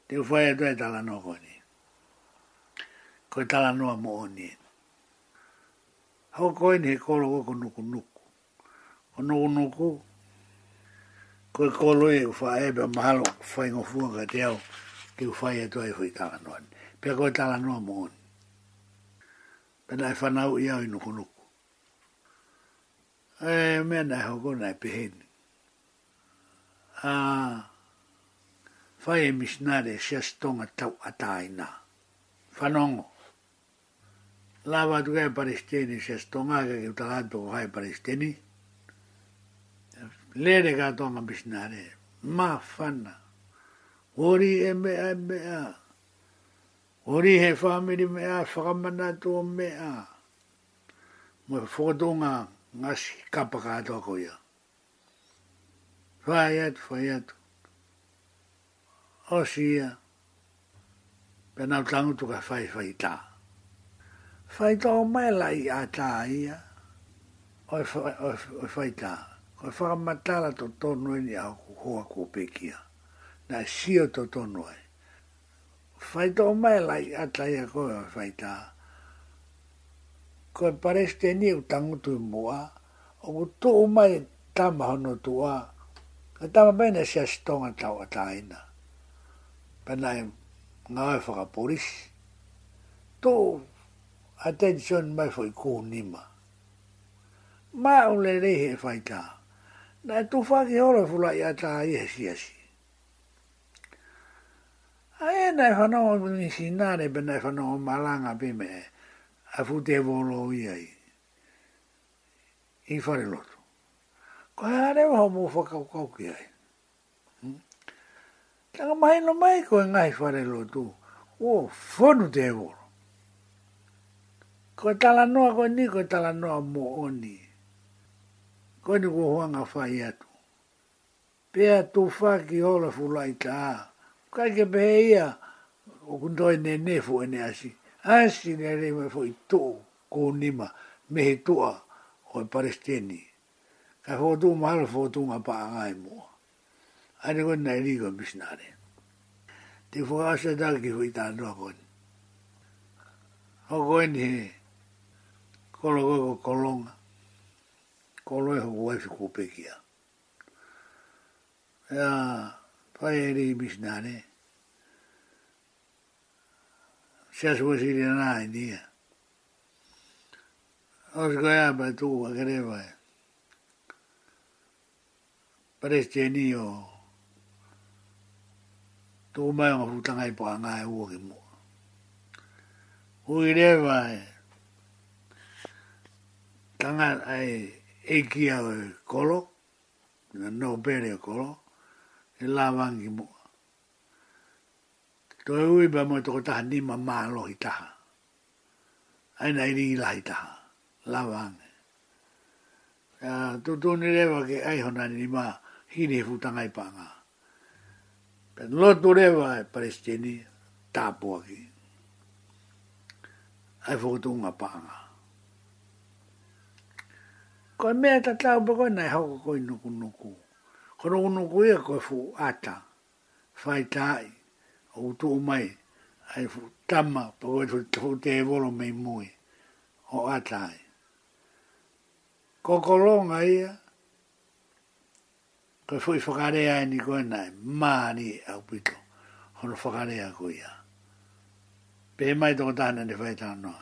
Te whai atu e, e tala noa koe ni. Koe tala noa mo o ni. Hau koe ni he koro koe ko nuku nuku. Ko nuku nuku, koe koro e whae e pe mahalo whae ngofua ka te au, te whai atu e whai e tala noa ni. Pea koe tala noa mo o ni. Pena e whanau i au i nuku nuku. Eh, ah, e me na ho ko na Ah, hen a fai mi sna tau ataina fanong lava tu ga palestini ses tonga ga ki ta ga to ga palestini le de ga tonga mi sna de ma fana ori e me e me a ori he fami me a fama na to me ngasi kapaka ato ako ya. Fai atu, fai atu. Osi ya. Penau tangu tuka fai fai ta. Fai ta o mai lai a ta ia. Oi fai ta. Oi fai matala to tonu ni a hua ku pekia. Na sio to tonu e. Fai ta o mai lai a ta ia koe oi fai ta. Fai ta o mai lai a ta ia koe oi fai ta ko pareste ni u tangu tu moa o ku to mai tama hono tua ka tama mai na sia stonga tau ataina pana e nga e whaka poris to attention mai foi ku nima ma u le rehe e whaita na e tu whaki hora fula i ata i he si asi a na e whanau ni sinare pana e whanau malanga pime e a fu te volo i ai. I whare lotu. Ko he hare waha mō whakaukau ki ai. Kia hmm? ka mai no mai ko e ngai whare lotu. O whanu te volo. Ko e tala noa ko ni, ko e tala noa mō oni. Ko e ni ko huanga whai atu. Pea tō whaki hola fulai tā. Kai ke behe ia, o kundoi nene fu ene asi a si ne re me foi to ko nima me he to a o palestini ka ho tu ma ho fo tu ma pa nga i mo a ne ko na ri ko bis na re te fo a se da ki foi ta no ko ho ko ni ko lo ko ko long ko lo ho ko fi ku pe ki a ya pa e ri bis na re se as vos ir na dia os goia ba tu a greva pare este nio tu mai un futa ngai po ngai u ke mo u greva tanga ai e kia kolo no bere kolo e lavangi mo e to e ui ba moe toko taha nima maa lo hi taha. Aina i ringi lahi taha. La wange. Tu tu ni rewa ke ai hona ni ma hini he futanga i panga. Pen lo tu rewa e palestini tāpua ki. Ai fokutu unga panga. Ko e mea ta tau pa koe nai hoko koe nuku nuku. Ko nuku nuku ia koe fu ata. Fai tai o tu mai ai fu tama po o tu te volo mai mui o atai kokolonga ia ko fui fokare ai ni ko nai mani au pito ono fokare ai ko ia pe mai to tana ne fai tano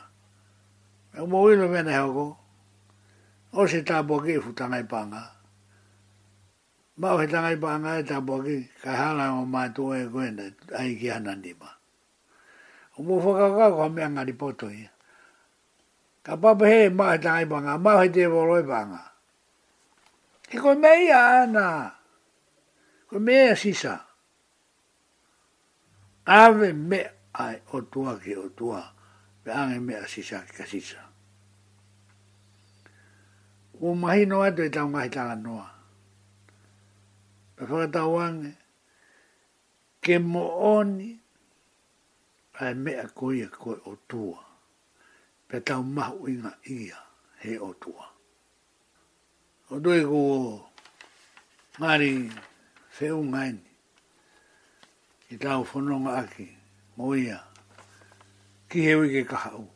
e mo wi no vena ho ko o se ta bo ke e fu tanga i panga ma o hitanga i paanga e tapu ki ka hala o mātua e koe na ai ki ana ni ma. O mō ka ko hame anga ni poto i. Ka papa he ma o hitanga i paanga, ma o hitanga i paanga, ma o hitanga i mei ana, ko mei a sisa. Ave me ai o tua ki o tua, pe ange me a sisa ki ka sisa. O mahi e noa tu i tau ngahitanga noa me whakatawange, ke mo ai mea koia koe o tua, pe tau mahu inga ia he o tua. O doi ko o ngari feu ngaini, ki tau whanonga aki, mo ia, ki he wike kahau.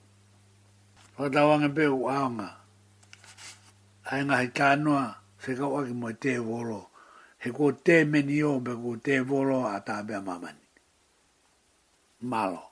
Whakatawange pe u aonga, ai ngahi tānoa, whekau aki mo te voloa, he ko te meni o me ko te volo a tāpea mamani. Malo. Malo.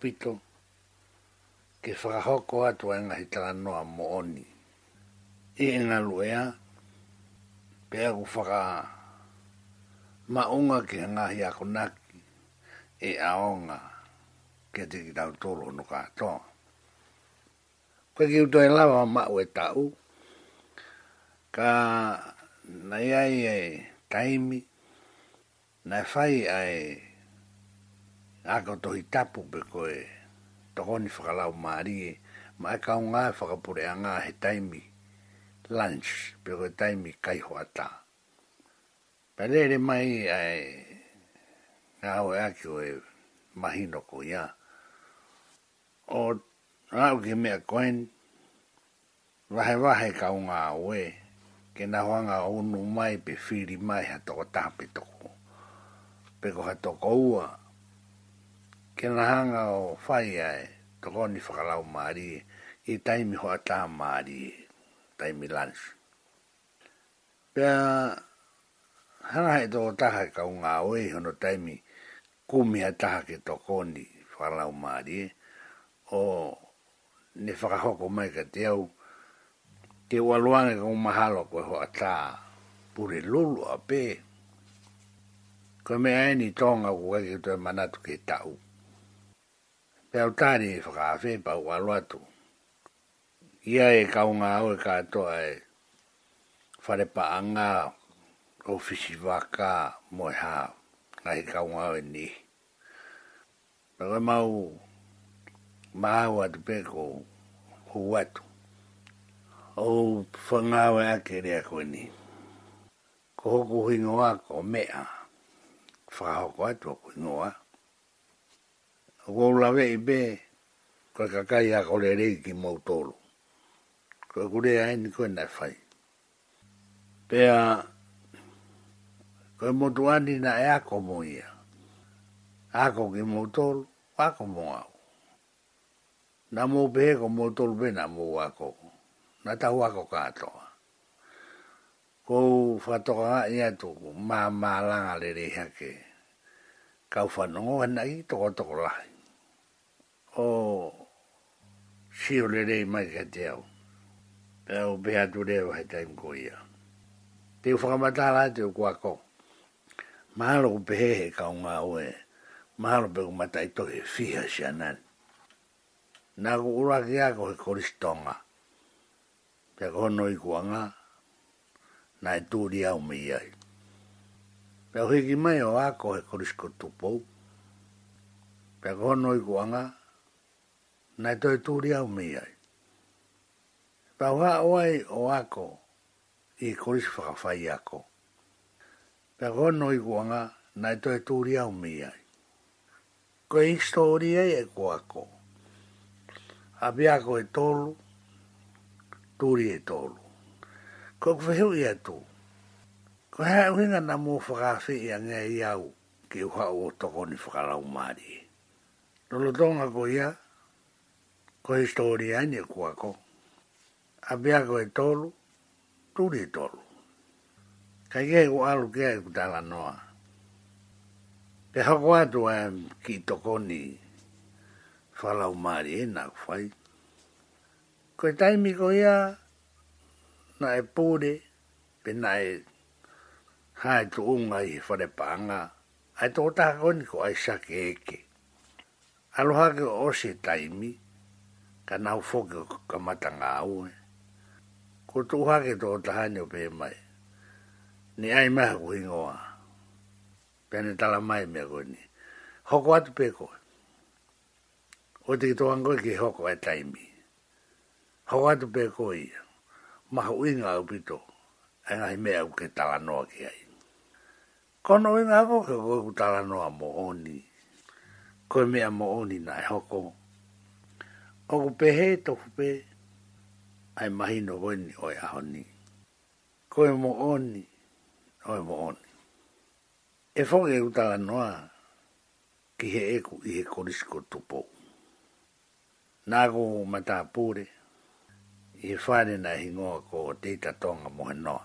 pito ke whakahoko atu a ngahi tala noa mo oni. E ena luea, pe ku whaka maunga ke ngahi ako naki e aonga ke te ki tau tolo no katoa. Kwa ki uto e lawa ma ue tau, ka na iai e taimi, na fai ai ako tohi tapu pe koe, tohoni whakalau maarie, ma e kau ngā e whakapure a ngā he taimi, lunch, pe koe taimi kaiho ata. Pelere mai ai, ngā hoa e aki oe mahino ko ia, o rau ke mea koen, wahe wahe kau e. ngā oe, ke na hoanga unu mai pe whiri mai ha toko tāpe toko. Pe ko toko ua, hanga o fai ai, toko ni whakalau maari, i taimi hoa ta maari, taimi lunch. Pea, hana hai tō taha ka unga oe, hono taimi kumia taha ke toko ni whakalau maari, o ne whakahoko mai ka te au, te waluanga ka umahalo koe hoa tā, pure lulu a pē, Ko me aini tonga ko kake tue manatu ke tau pe au tāne i whakaawhi pa ua luatu. Ia e kaunga au e kātoa e whare pa anga o whisi waka mo e hā ngai kaunga au e ni. Pero e mau māu atu pe ko hu atu. O whangau e ake rea koe ni. Ko hoku hingoa ko mea whakahoko atu a koe ngoa ko la ve be ko ka kai a ko le ki mo tolo ko ku ai ni ko na fai pe a ko mo tu ani na e a ko mo ia a ko ki mo tolo a ko mo a na mo be ko mo tolo be na mo a ko na ta wa ko ka to ko fa to ka ia to ma ma la le le ha ke ka fa no ngo i to ko lai o si rei mai ka te au. E o bea tu reo hei taim ko ia. Te u whakamata te u kua kong. Mahalo ku pehe he ka unga oe. Mahalo pe ku matai toke fiha si anan. Nā ku ura ki a ko he koristonga. Pea ko hono i kua ngā. Nā e tūri au me iai. Pea hiki mai o a ko he korisko tupou. Pea ko hono i kua ngā nai toi tūri au mi ai. Tau ha oai o ako i koris whakawhai ako. Pea no i kuanga nai toi tūri au mi ai. Ko e historia e ko ako. A biako e tolu, tūri e tolu. Ko kwhiu i atu. Ko hea uhinga na mō whakawhi i anga i au ki uha o tokoni whakarau mārie. Lolo tonga ko ia, ko historia ni kua abia A bea ko e tolu, turi e tolu. Ka ike alu kia e noa. Pe hako atu a ki toko ni whala umari na kufai. Ko e taimi ko ia na e pūre, pe na e hae tu unga i whare pānga. Ai tō taha koni ko ai eke. Aloha ke o Aloha ke o taimi ka nau foki o ka matanga au e. Ko tu hake tō tahani o pē mai. Ni ai maha ku hingoa. Pēne tala mai mea koe ni. Hoko atu pē koe. O te ki tō angoi ki hoko e taimi. Hoko atu pē koe ia. Maha uinga au pito. Ai ngai mea au ke tala noa ki ai. Kono uinga ako ke koe ku tala noa mo oni. Koe mea mo oni nai Hoko o ku pehe tofu pe ai mahi no goni oi ahoni. Koe mo oni, oi mo oni. E fonge uta anoa ki he eku i he korisiko tupo. Nā ko mata pūre, i he whare na hingoa ko o teita tonga mo he noa.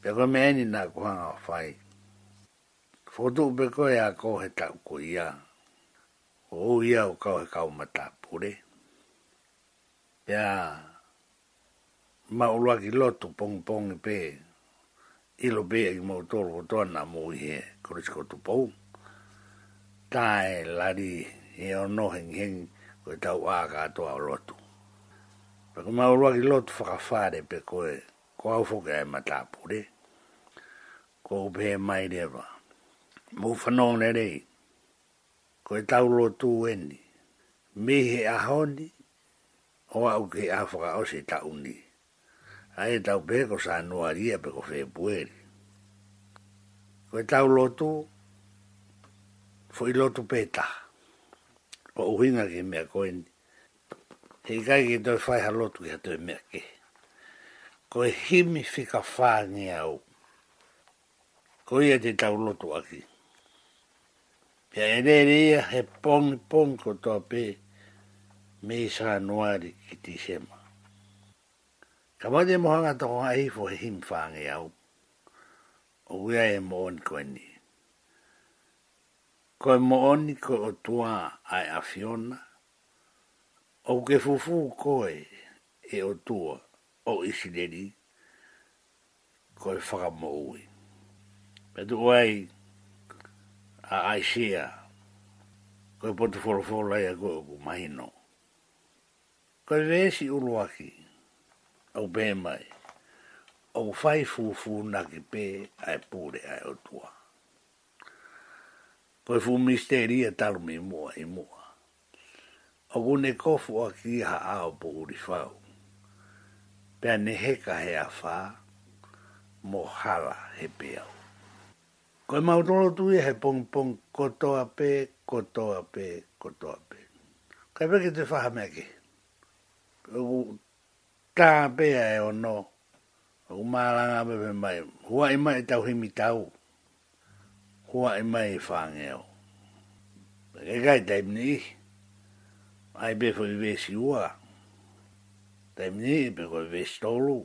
Pea koe meeni nā ko hanga o whai. Fotu upe koe a ko he tau ko iaa o ia o kau he kau mata pure. Ia maulua ki loto pong pong i e pe ilo pe e i mo tolu o tona mo i he korisiko tu pou. Ta Tae lari he ono heng heng koe tau a katoa o loto. Pako maulua ki loto whakafare pe koe ko au fuka e mata pure. Koe upe mai rewa. Mufanong nerei. Mufanong nerei ko e tau lo tu eni. Mi he ahoni, o au ke awhaka o se tau ni. A e tau peko sa anua ria pe ko whepueri. Ko e tau lo tu, fo i lotu peta. O uhinga ke mea koeni. He kai ke toi whai ha lotu ha hatoe mea ke. Ko e himi whika whāngi au. Ko ia te tau lotu aki. Pia e re rea he pongi pongi ko tō pē me i sā nuari ki tī sema. Ka mate mohanga tō ngā hifo he him whāngi au. O wea e mooni ko eni. Ko e mooni ko o tuā ai a Fiona. O ke fufu koe e o tuā o isi deri ko e whakamo ui. Pe tu a aisea ko e poti wholofola ia koe o kumahino. Ko e vesi uruaki au bēmai au fai fufu na ki pē ai pūre ai o tua. Ko e fu misteria talo mi mua i mua. O kune kofu a ki ha ao pūri fau. Pea ne heka he a whā, mo hala he pēau. Koe mau tolo tui e he pong pong kotoa pe, kotoa pe, kotoa pe. Kai peke te whaha meke. Kau tā pea e ono. Kau maranga pepe mai. Hua i e mai tau himi tau. Hua i e mai whangeo. Pake kai taimni ihi. Ai pe fwi vesi ua. Taimni ihi pe koe vesi tolu.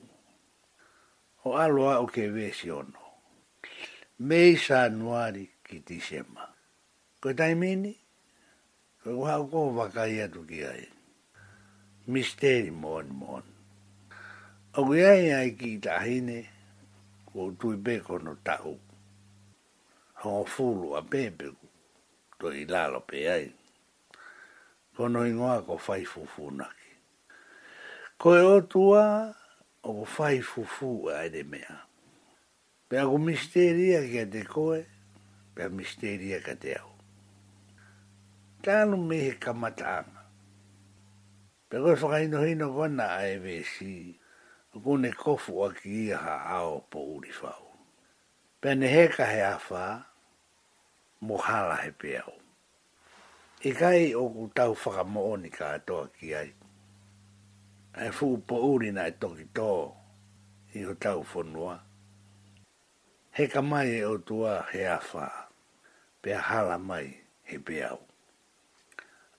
O aloa o ke vesi ono mei sanuari ki tisema. Ko tai mini? Ko ko hau ko wakai ki ai. Misteri mon mon. O ku ai ai ki tahine ko tui peko no tau. Ho fulu a pepe ku to i lalo pe ai. Kono no ingoa ko fai fufunaki. Ko e otua o fai fufu ai de mea pe ago misteria ke te koe, pe misteria ka te au. Tānu me he kamataanga. Pe koe whakaino hino wana a EVC, kone kofu a ki iha ao po uri whau. Pe ne heka he awha, mohala he pe au. I e kai o ku tau whakamooni ka atoa ki ai. Ai fuu po uri na e toki tō, i ho tau whonua he ka mai e o tua he awha, pe hala mai he pe au.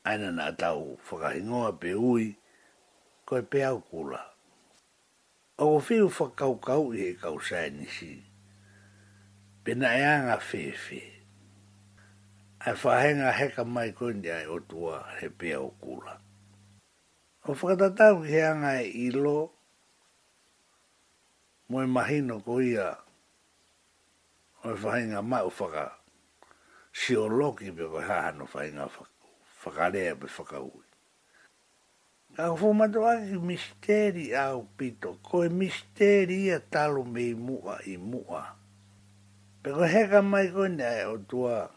Aina nā tau whakahingoa pe ui, koe pe au kula. O ko whiru whakaukau i he kau sainisi, pe na e anga whewhe. Ai whahenga heka mai koe ndia e o tua he pe au kula. O whakatatau ki he anga e ilo, moe mahino ko ia, o e whahinga mai o whaka si o loki pe koe hahano whahinga whakarea pe whakaui. A ko whumato ake ki misteri au pito, ko e misteri a talo me i mua i mua. Pe koe heka mai koe ne ai o tua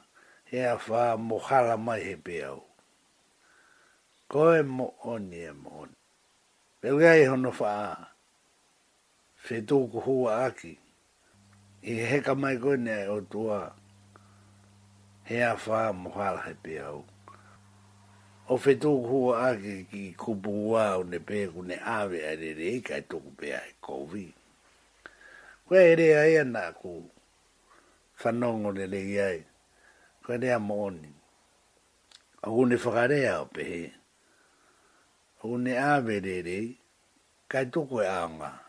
he a wha mohala mai he pe au. Ko e mo oni e mo oni. Pe koe ai hono wha a. Fetoku hua aki e he ka mai koe ne o tua he a wha mo hala he pe au. O whi tōku hua ake ki kupu wā o ne pē ku ne awe a re re i kai e tōku pē ai e kōwi. Koe e re a ea nā ku whanongo ne le iai. Koe rea mo oni. A hune whakarea o ne Hune awe re re i kai e tōku e aonga. Koe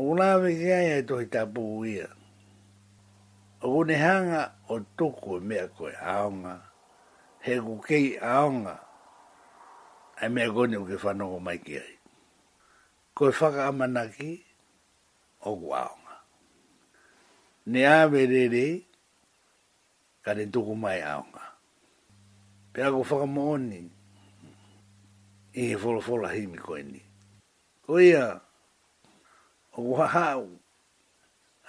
O la ve ke ai to ta pu ia. O ne hanga o toko e me ko aonga. He ku kei aonga. Ai me ko ne ke fa no mai ke ai. Ko fa ka mana o ku aonga. Ne a ve re re ka ne toko mai aonga. Pe ako fa ka mo oni. I he fola fola himi ko eni. Ko ia. Ko ia. Wow! wahau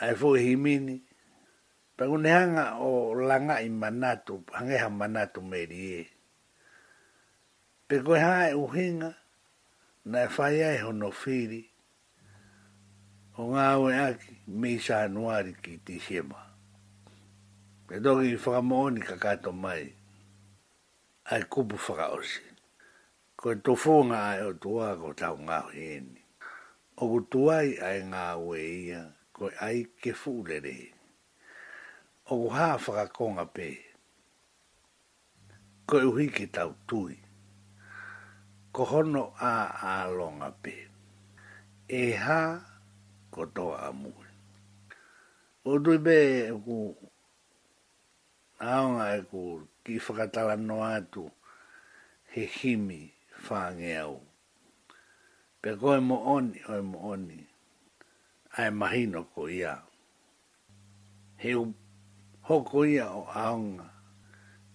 ai fo himini pa unanga o langa i manatu hange ha manatu meri e pe ko ha e uhinga na fai e hono firi o nga o e aki me i sa anuari ki ti shema pe dogi i whakamooni ka kato mai ai kupu whakaosi ko e tofonga ai o tuago tau ngau hieni o gutuai ai ngā weia ko ai ke fūlere. O ku hā whakakonga pē. Ko e uhi ki tau tui. Ko hono a ālonga pē. E hā ko toa amui. O tui be e ku aonga e ku ki whakatala no atu he himi whāngeau. au pe koe mo oni, oi mo oni, ai mahino ko ia. He u hoko ia o aonga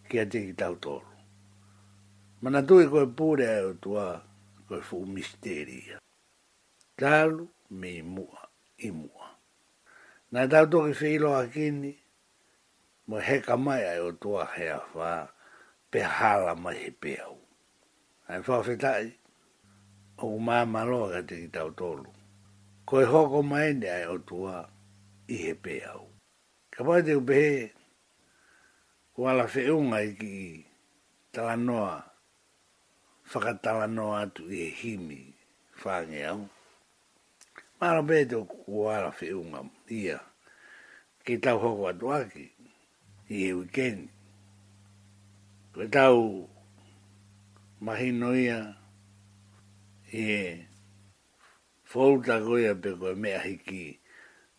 kia teki tau toro. Mana tui koe pūre ai o tua koe fuu misteria. Talu me imua, imua. Nā tau toki whilo a kini, mo he mai ai o tua hea whā, pe hala mai he peau. Ai whawhetai, o ma malo ga te ki tau tolu. Ko e hoko mai ne ai e o tua i he pe au. Ka pai te upehe o ala feunga i ki talanoa, whakatalanoa atu i he himi whange au. Mara pe te o ala feunga ia ki tau hoko atu aki i he weekend. Ko e tau mahino ia, e folta goia ia pe go me hiki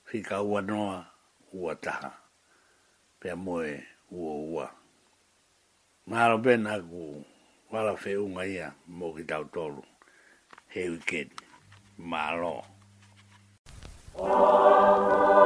fika ua noa ua taha pe moe ua ua maro pe na wala fe unga ia mo ki tau tolu he wiket malo Oh,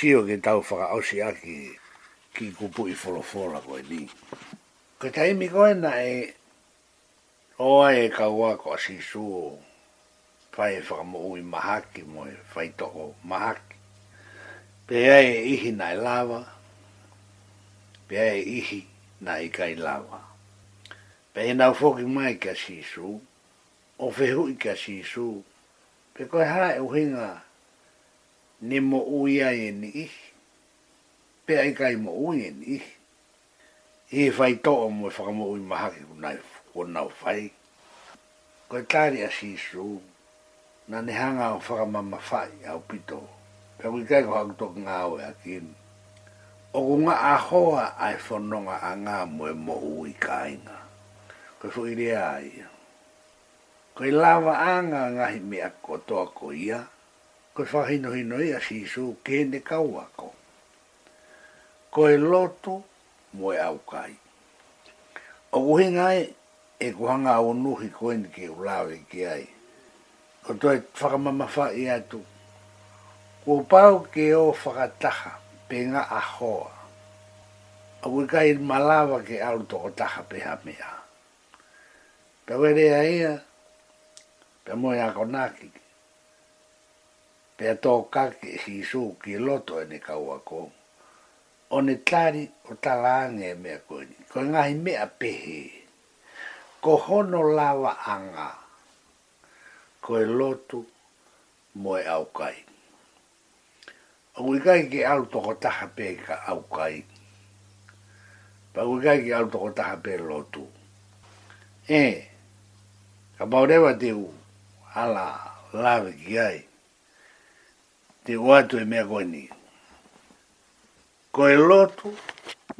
sio ke tau whaka ausi aki ki kupu i wholofora koe ni. Ko taimi koe na e oa e kaua ko a sisu o whae whaka mo ui mahaki mo e whaitoko mahaki. Pe ai e ihi na e lava, pe ai e ihi na e kai lava. Pe e nau foki mai ka sisu, o whehu i ka sisu, pe koe hara e uhinga ni mo uia e ni i. Pe ai kai mo ui e ni i. I e fai toa mo e whakamo ui maha ki kunai kunau fai. Ko e tari a si na ni hanga o whakamama fai au pito. Pe ui kai ko hangto ngā o e akin. O ku ngā ahoa ai whanonga a ngā mo e mo ui kainga. Ko e fukiri a ia. Ko e lava anga ngahi mea kotoa ko ia. Ko ia koe whahino hino ia si isu kene kaua ko. Ko e loto mo e au kai. O uhi ngai e kuhanga au nuhi koe ni ke ulawe ke ai. O toi whakamama wha i atu. Kua pau ke o taha pe nga a hoa. A ui kai malawa ke au toko taha pe ha mea. Pe were a ia, pe moe a konakiki pe to ka ki si su ki loto e ni ka wa ko o ne tari o ta la nge me ko ni ko nga hi me a pe he ko hono lava anga ko e lotu mo e au kai o ngui kai ki alu toko taha pe ka au kai pa ngui kai ki alu toko taha pe lotu e ka baurewa te u ala lave ki ai te watu e mea koe ni. Koe lotu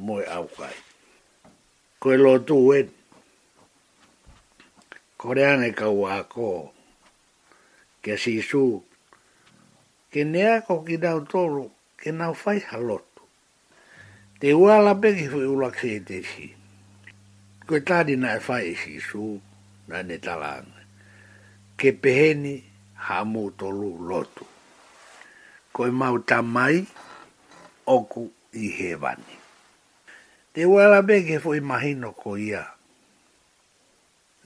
moe au kai. Koe lotu wen. Kore ane kau ako. Ke sisu. Ke neako ki nao toru. Ke nao fai halotu. Te wala peki fui ulakse e te si. Koe tadi nae fai e sisu. na e ne talanga. Ke peheni hamu tolu lotu koe mau tamai oku i hewani. Te wala beke fo fwoi mahino ko ia.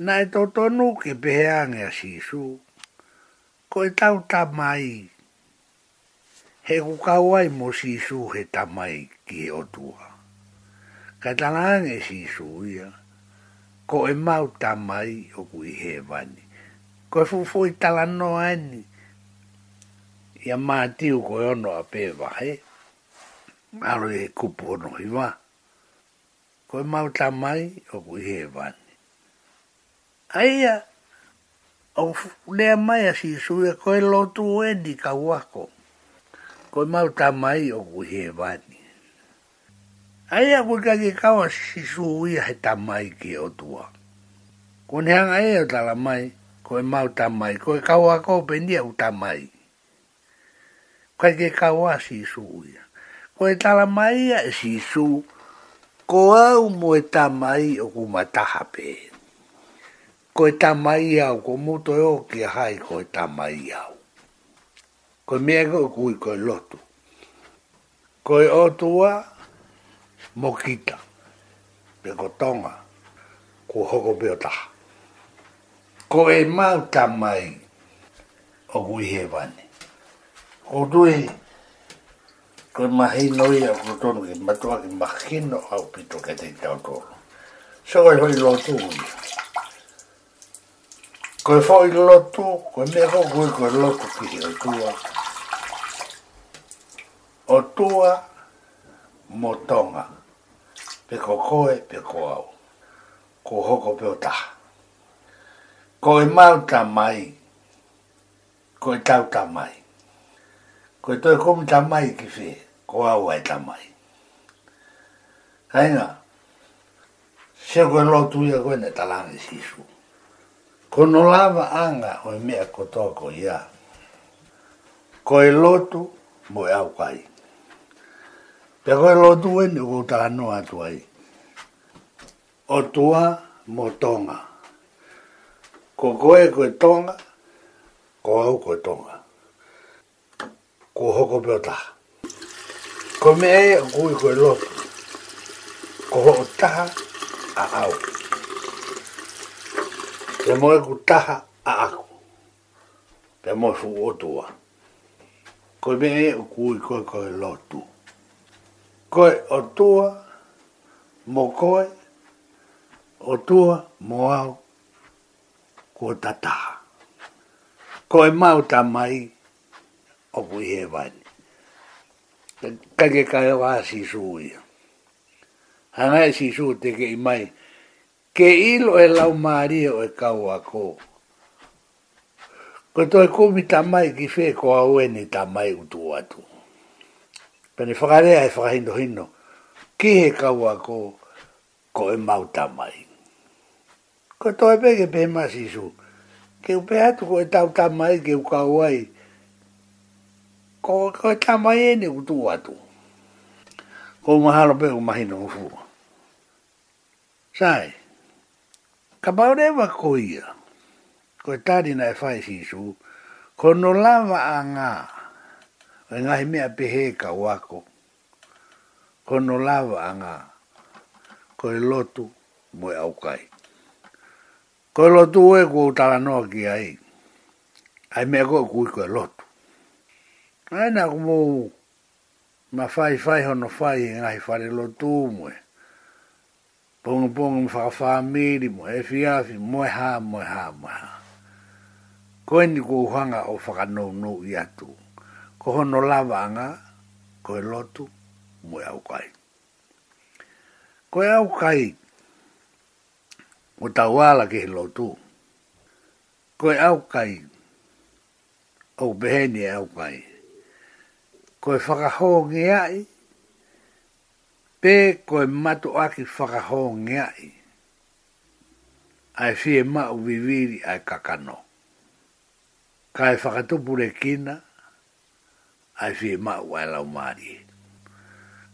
Na e totonu ke peheange a sisu, ko e tau tamai. He kukauai mo sisu he tamai ki he otua. Ka talaange sisu ia, ko e mau tamai o kui hewani. Ko e fwoi talanoa eni, ia mātiu koe ono a pēwa he. Aro e kupu ono i wā. Ko e mauta mai o ku he wāni. Aia, au lea mai a si sui a ko e lotu o eni ka wako. Ko mauta mai o ku he wāni. Aia ku kake kawa si sui a he tamai ki o tua. Ko neanga e o tala mai, ko e mauta mai, ko e kawa ko pendia u tamai kai ke kaua si su ia. Ko e tala mai ia e si su, ko au mo e ta mai o ku pe. Ko e ta mai au, ko muto e o ki hai ko e ta mai au. Ko mea ko kui ko e lotu. Ko e otua, mo kita, pe ko tonga, ko hoko pe o taha. Ko e mau ta mai, o kui he o dui ko mahi noi a ko tonu ki matua ki makino au pito ke te tau tonu. So ai hoi lotu ui. Ko e fo i lotu, ko e meko kui ko e lotu ki hi o tua. O tua mo tonga. Pe ko koe, pe ko au. Ko hoko pe o taha. Ko e mauta mai. Ko e mai ko e toi komi tamai ki fe ko au ai tamai. Kainga, se koe lo tuia ko ne talane sisu. Ko no lava anga o e i mea kotoa ko ia. Ko e lotu mo e au kai. Pe ko e lotu e ni ko ta anu atu ai. O tua mo tonga. Ko koe koe tonga, ko au ko tonga ko hoko pe ta ko me e ku ko lo ko ho ta a au te mo e ku ta a aku te mo fu o tua ko me e ku ko ko lo tu ko o tua mo ko e o tua mo au ko ta ta ko e mau ta mai o ku he wan ka ke ka wa si su i ha na e si su te ke i mai ke ilo lo e lau mari o e ka wa ko ko to e ku mita mai ki fe ko a u ni ta mai u tu atu pe ni fagare e ai fagindo hinno ki he ka wa ko ko e mau ta ko to e pe ke pe ma si su ke u pe atu ko e tau ta mai ke u ka ko ko e ta mai e ni u tu atu ko ma halo pe u mai no fu sai ka ba re wa ko ia ko e ta di na fa si su ko no la wa anga e nga he mea pehe ka wako ko no la wa anga ko e lotu mo e aukai ko e lotu e ku utala noa ki ai ai mea ko e ko e lotu Aina ku mou ma fai fai hono fai e ngahi fare lo tū mue. Pongo pongo mu whaka whamiri mu e fiafi mue ha mue ha e ha. Ko eni ku uhanga o whakanou nou i atu. Ko hono lava anga ko e lotu mue au kai. Ko e au kai o tawala ke he lotu. Ko e au kai o behenia au au kai koe whakaho nge ai, pē koe mato aki whakaho nge ai, ai fie mau viviri ai kakano. Kai whakatupure kina, ai fie mau ai lau maari.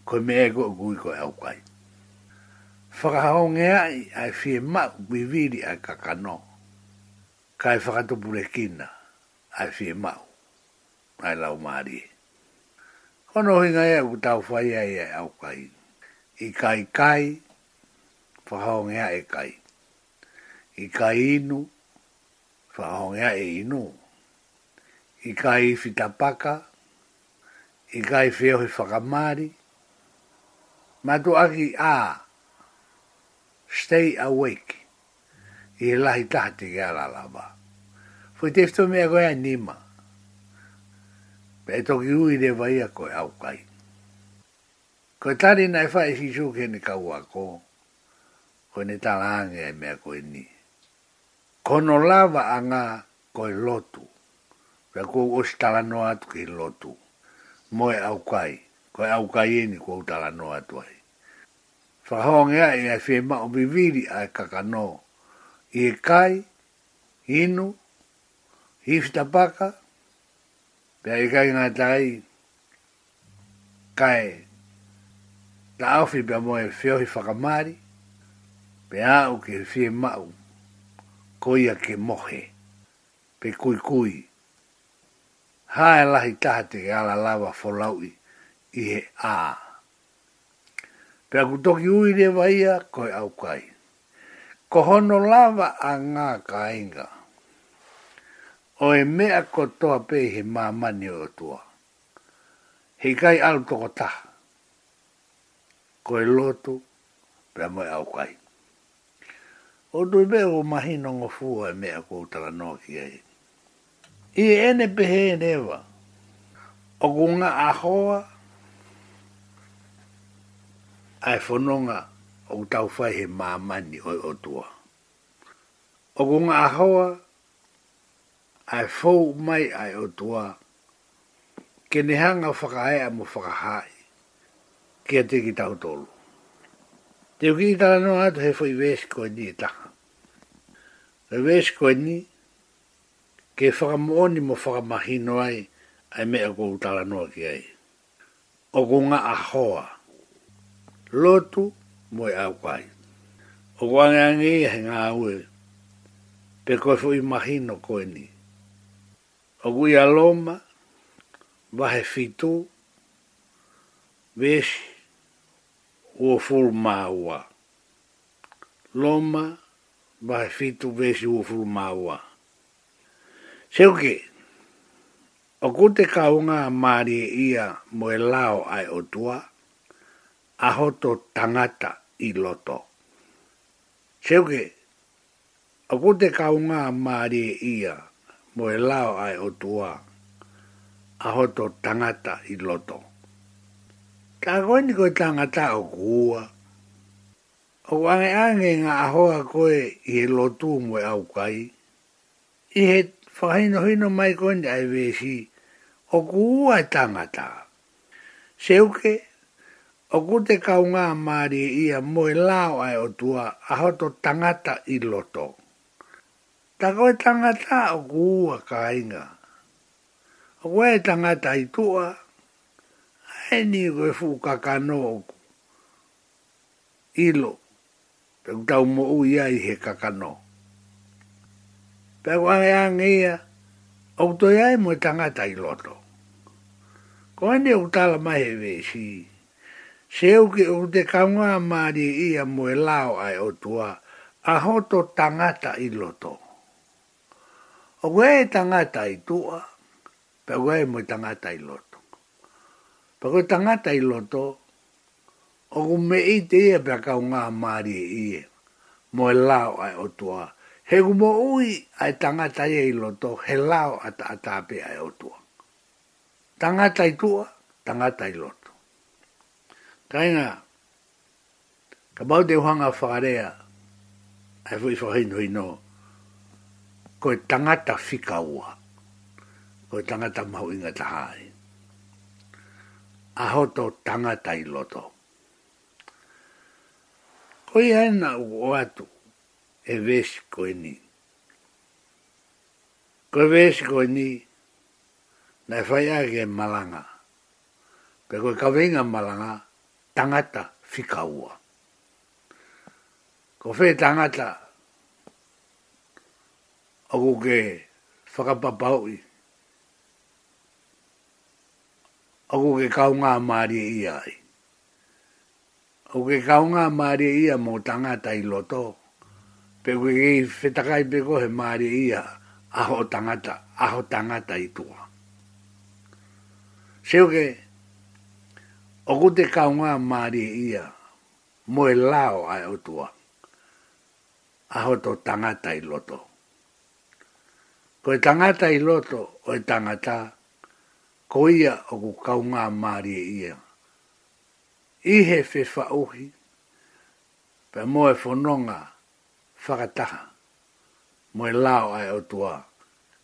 Koe me ego gui koe au kai. Whakaho nge ai, ai fie mau viviri ai kakano. Kai whakatupure kina, ai fie mau ai lau maari. Kai Ono hinga e u tau fai e e au kai. I kai kai, whahaongea e kai. I kai inu, whahaongea e inu. I kai fitapaka, i kai whiohi whakamari. Matu aki a, stay awake, i lahi tahti ke alalaba. Fui tefto mea koea Nima pe e toki ui re vai a koe au kai. Koe tari nai wha e fisu ke ne kau a ko, koe ne tala ange e mea koe ni. Kono lava a ngā koe lotu, pe koe osi tala no atu ke lotu, moe au kai, koe au kai e ni koe tala no atu ai. Whahonga ea e a whi e mao viviri a e kakano, i e kai, inu, hifitapaka, Pea i kai ngā tai, kai, ta awhi pia mo e whiohi whakamari, pea au ke whie mau, koia ke mohe, pe kui kui. Hā e lahi taha te ke ala lawa wholaui, i he ā. Pea kutoki ui rewa ia, koe au kai. Ko hono lava a ngā kainga. Ka o e mea kotoa pe he mamani o tua. He kai alu toko ta. Ko e lotu, pe amoe au kai. O dui mea o mahino ngofua e mea koutara no ki ai. I e ene pehe e newa, o kunga ahoa, ai fononga o tau fai he mamani o tua. O kunga ahoa, ai fou mai ai o tua. Ke nehanga whakae a mo whakahai. Ke a teki tau tolu. Te uki i tala no ato he fai vesi koe ni e taha. Re vesi koe ni, ke whakamooni mo whakamahi no ai, ai mea ko u tala no ki ai. O ko nga a hoa. Lotu mo e au kai. O ko angi angi he ngā ue. Pe koe fai mahi no Koe ni o gui aloma, vahe fitu, vesi, ua fulmaua. Loma, vahe fitu, vesi, ua fulmaua. Se o ke, o kute kaunga maari e ia moe lao ai o tua, ahoto tangata i loto. Se ke, o kute kaunga maari e ia, mo e lao ai o tua, a hoto tangata i loto. Ka koe koe tangata o kua, o wange ange nga ahoa koe i e lotu mo e au kai, i he whahino hino mai koe ai vesi, o kua e tangata. Se uke, o kute kaunga maari ia mo e lao ai o tua, a hoto tangata i loto. Tako e tangata o kua kainga. O koe tangata i tua, e ni koe fukaka no oku. Ilo, pe kutau mo ui ai he kakano. Pe kua ngia, o kutoi ai e mo tangata i loto. Koe ni utala mai hewe si, se uke o te kaunga maari ia mo e lao ai o tua, a hoto tangata i Tangata i loto o we tangata i tua, pe we mo tangata i loto. Pe we tangata i loto, o ku me i te ia pe kau ngā maari e ie, mo e lao ai o tua. He ku mo ui ai tangata i i loto, he lao ata ta atape ai o tua. Tangata i tua, tangata i loto. Kainga, ka mau te whanga whakarea, ai fui whahinu i noa koe tangata fika ua. Koe tangata mahu inga tahai. Aho tō tangata i loto. Koe hena o atu e vesi e ni. Koe vesi e ni na e whaia ke malanga. Pe koe kawenga malanga tangata fika ua. Ko whee tangata ako ke whakapapau i. Ako ke kaunga maari ia ai. Ako ke kaunga maari i a mō tangata i loto. Pe koe ke whetakai pe kohe maari i a aho tangata, aho tangata i tua. Seo ke, ako te kaunga maari i a mō e lao ai o tua. Aho to tangata i loto ko e tangata i loto o e tangata, ko ia o ku kaunga maari e ia. Ihe fe fauhi, pe mo e fononga whakataha, mo e lao ai o tua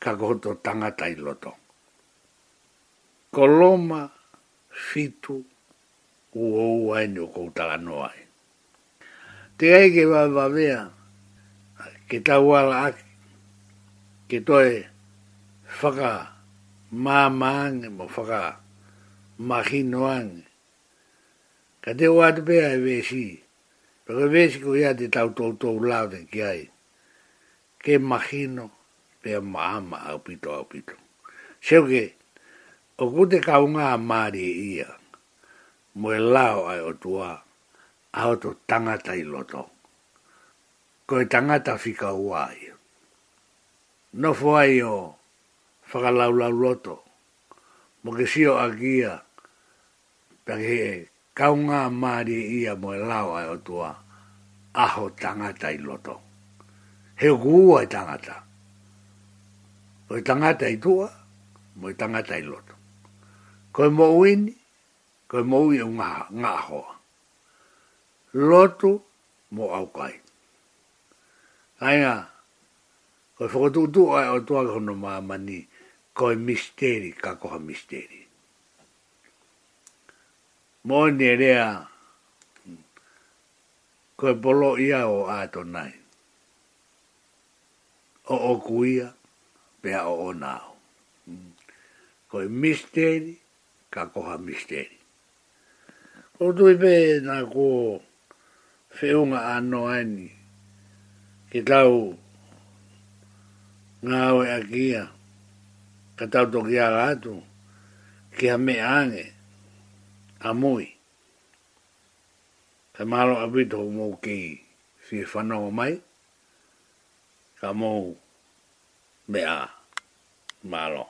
ka koto tangata i loto. Koloma fitu uo ua ni o koutala noa e. Te aike wa wawea, ke tau ala aki, ke toi whaka māmāng mo whaka mahinoang. Ka te o atu pēha e wēsi, pēka wēsi ko ia te tau tau tau lau te ki ai. Ke mahino pēha māma au pito au pito. Seu ke, o ku te kaunga a māri e ia, mo e lau ai o tua, a o to tangata i loto. Ko e tangata whika uai no foi o fagalau lau loto mo que si o agia pe kaunga mari ia mo e lau ai o tua aho tangata i loto he gua i e tangata o i e tangata i tua mo i tangata i loto ko mo win ko mo i unha nga ho loto mo au kai ai ko fo do tu ai o tua ko no ma mani ko misteri ka ko ha misteri mo ne rea ko bolo ia o to nai o o kuia pe a o onao ko misteri ka ko ha misteri o tu ipe na ko feunga anoa ni ki tau ko ngā oe a kia, ka tau toki a rātu, ki ha me ange, a mui. Ka maro a bito mō ki whi whanau mai, ka mō me a maro.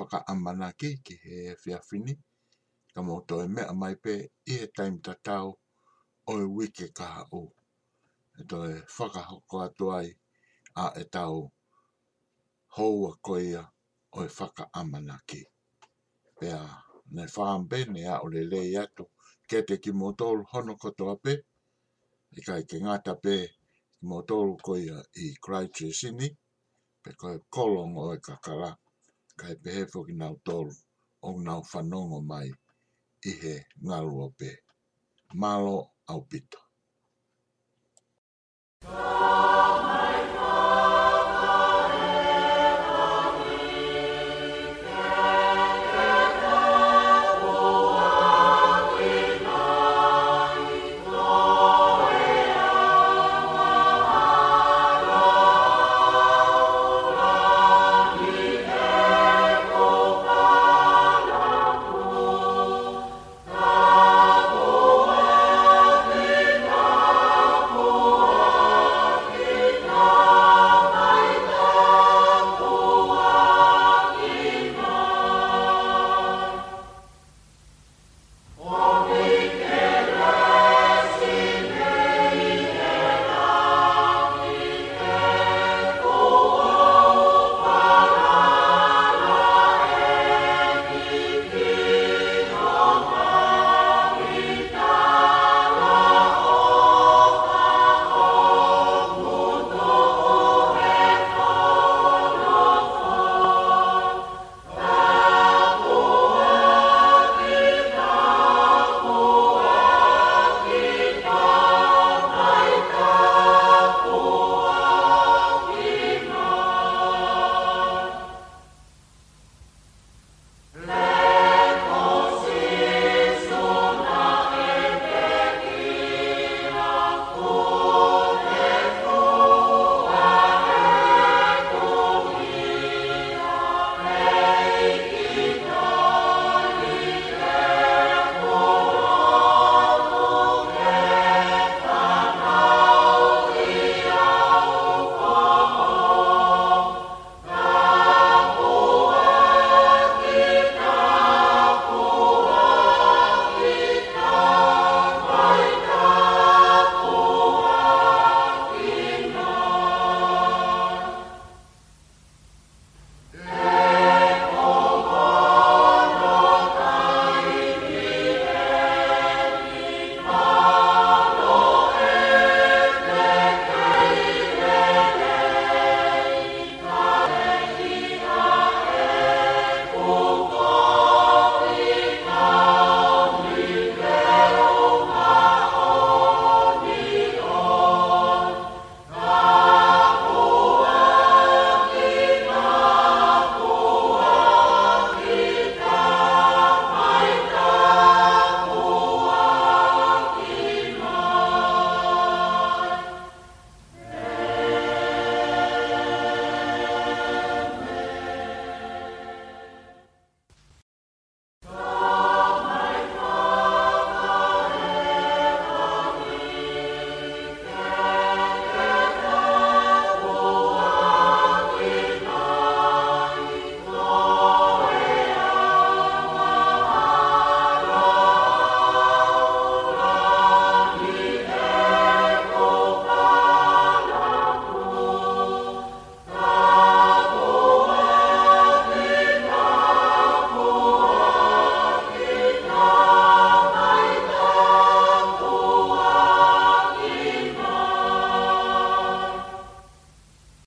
whaka amana ke, ke he e whia whini. Ka mō e mea mai pē, i he taim ta tau, o e wike kaha o. E tō e whaka hoko atu ai, a e tau, hou a koea, o e whaka amana ke. Pea, ne whaam bene a o le lei atu, ke te ki mō hono koto a pē, i e kai ke ngāta pē, mō koea i Christchurch sini, pe koe kolong o e kakara. Ka kai pehe foki nau tolu o nau whanongo mai i he ngalua pe. Malo au pito. Oh.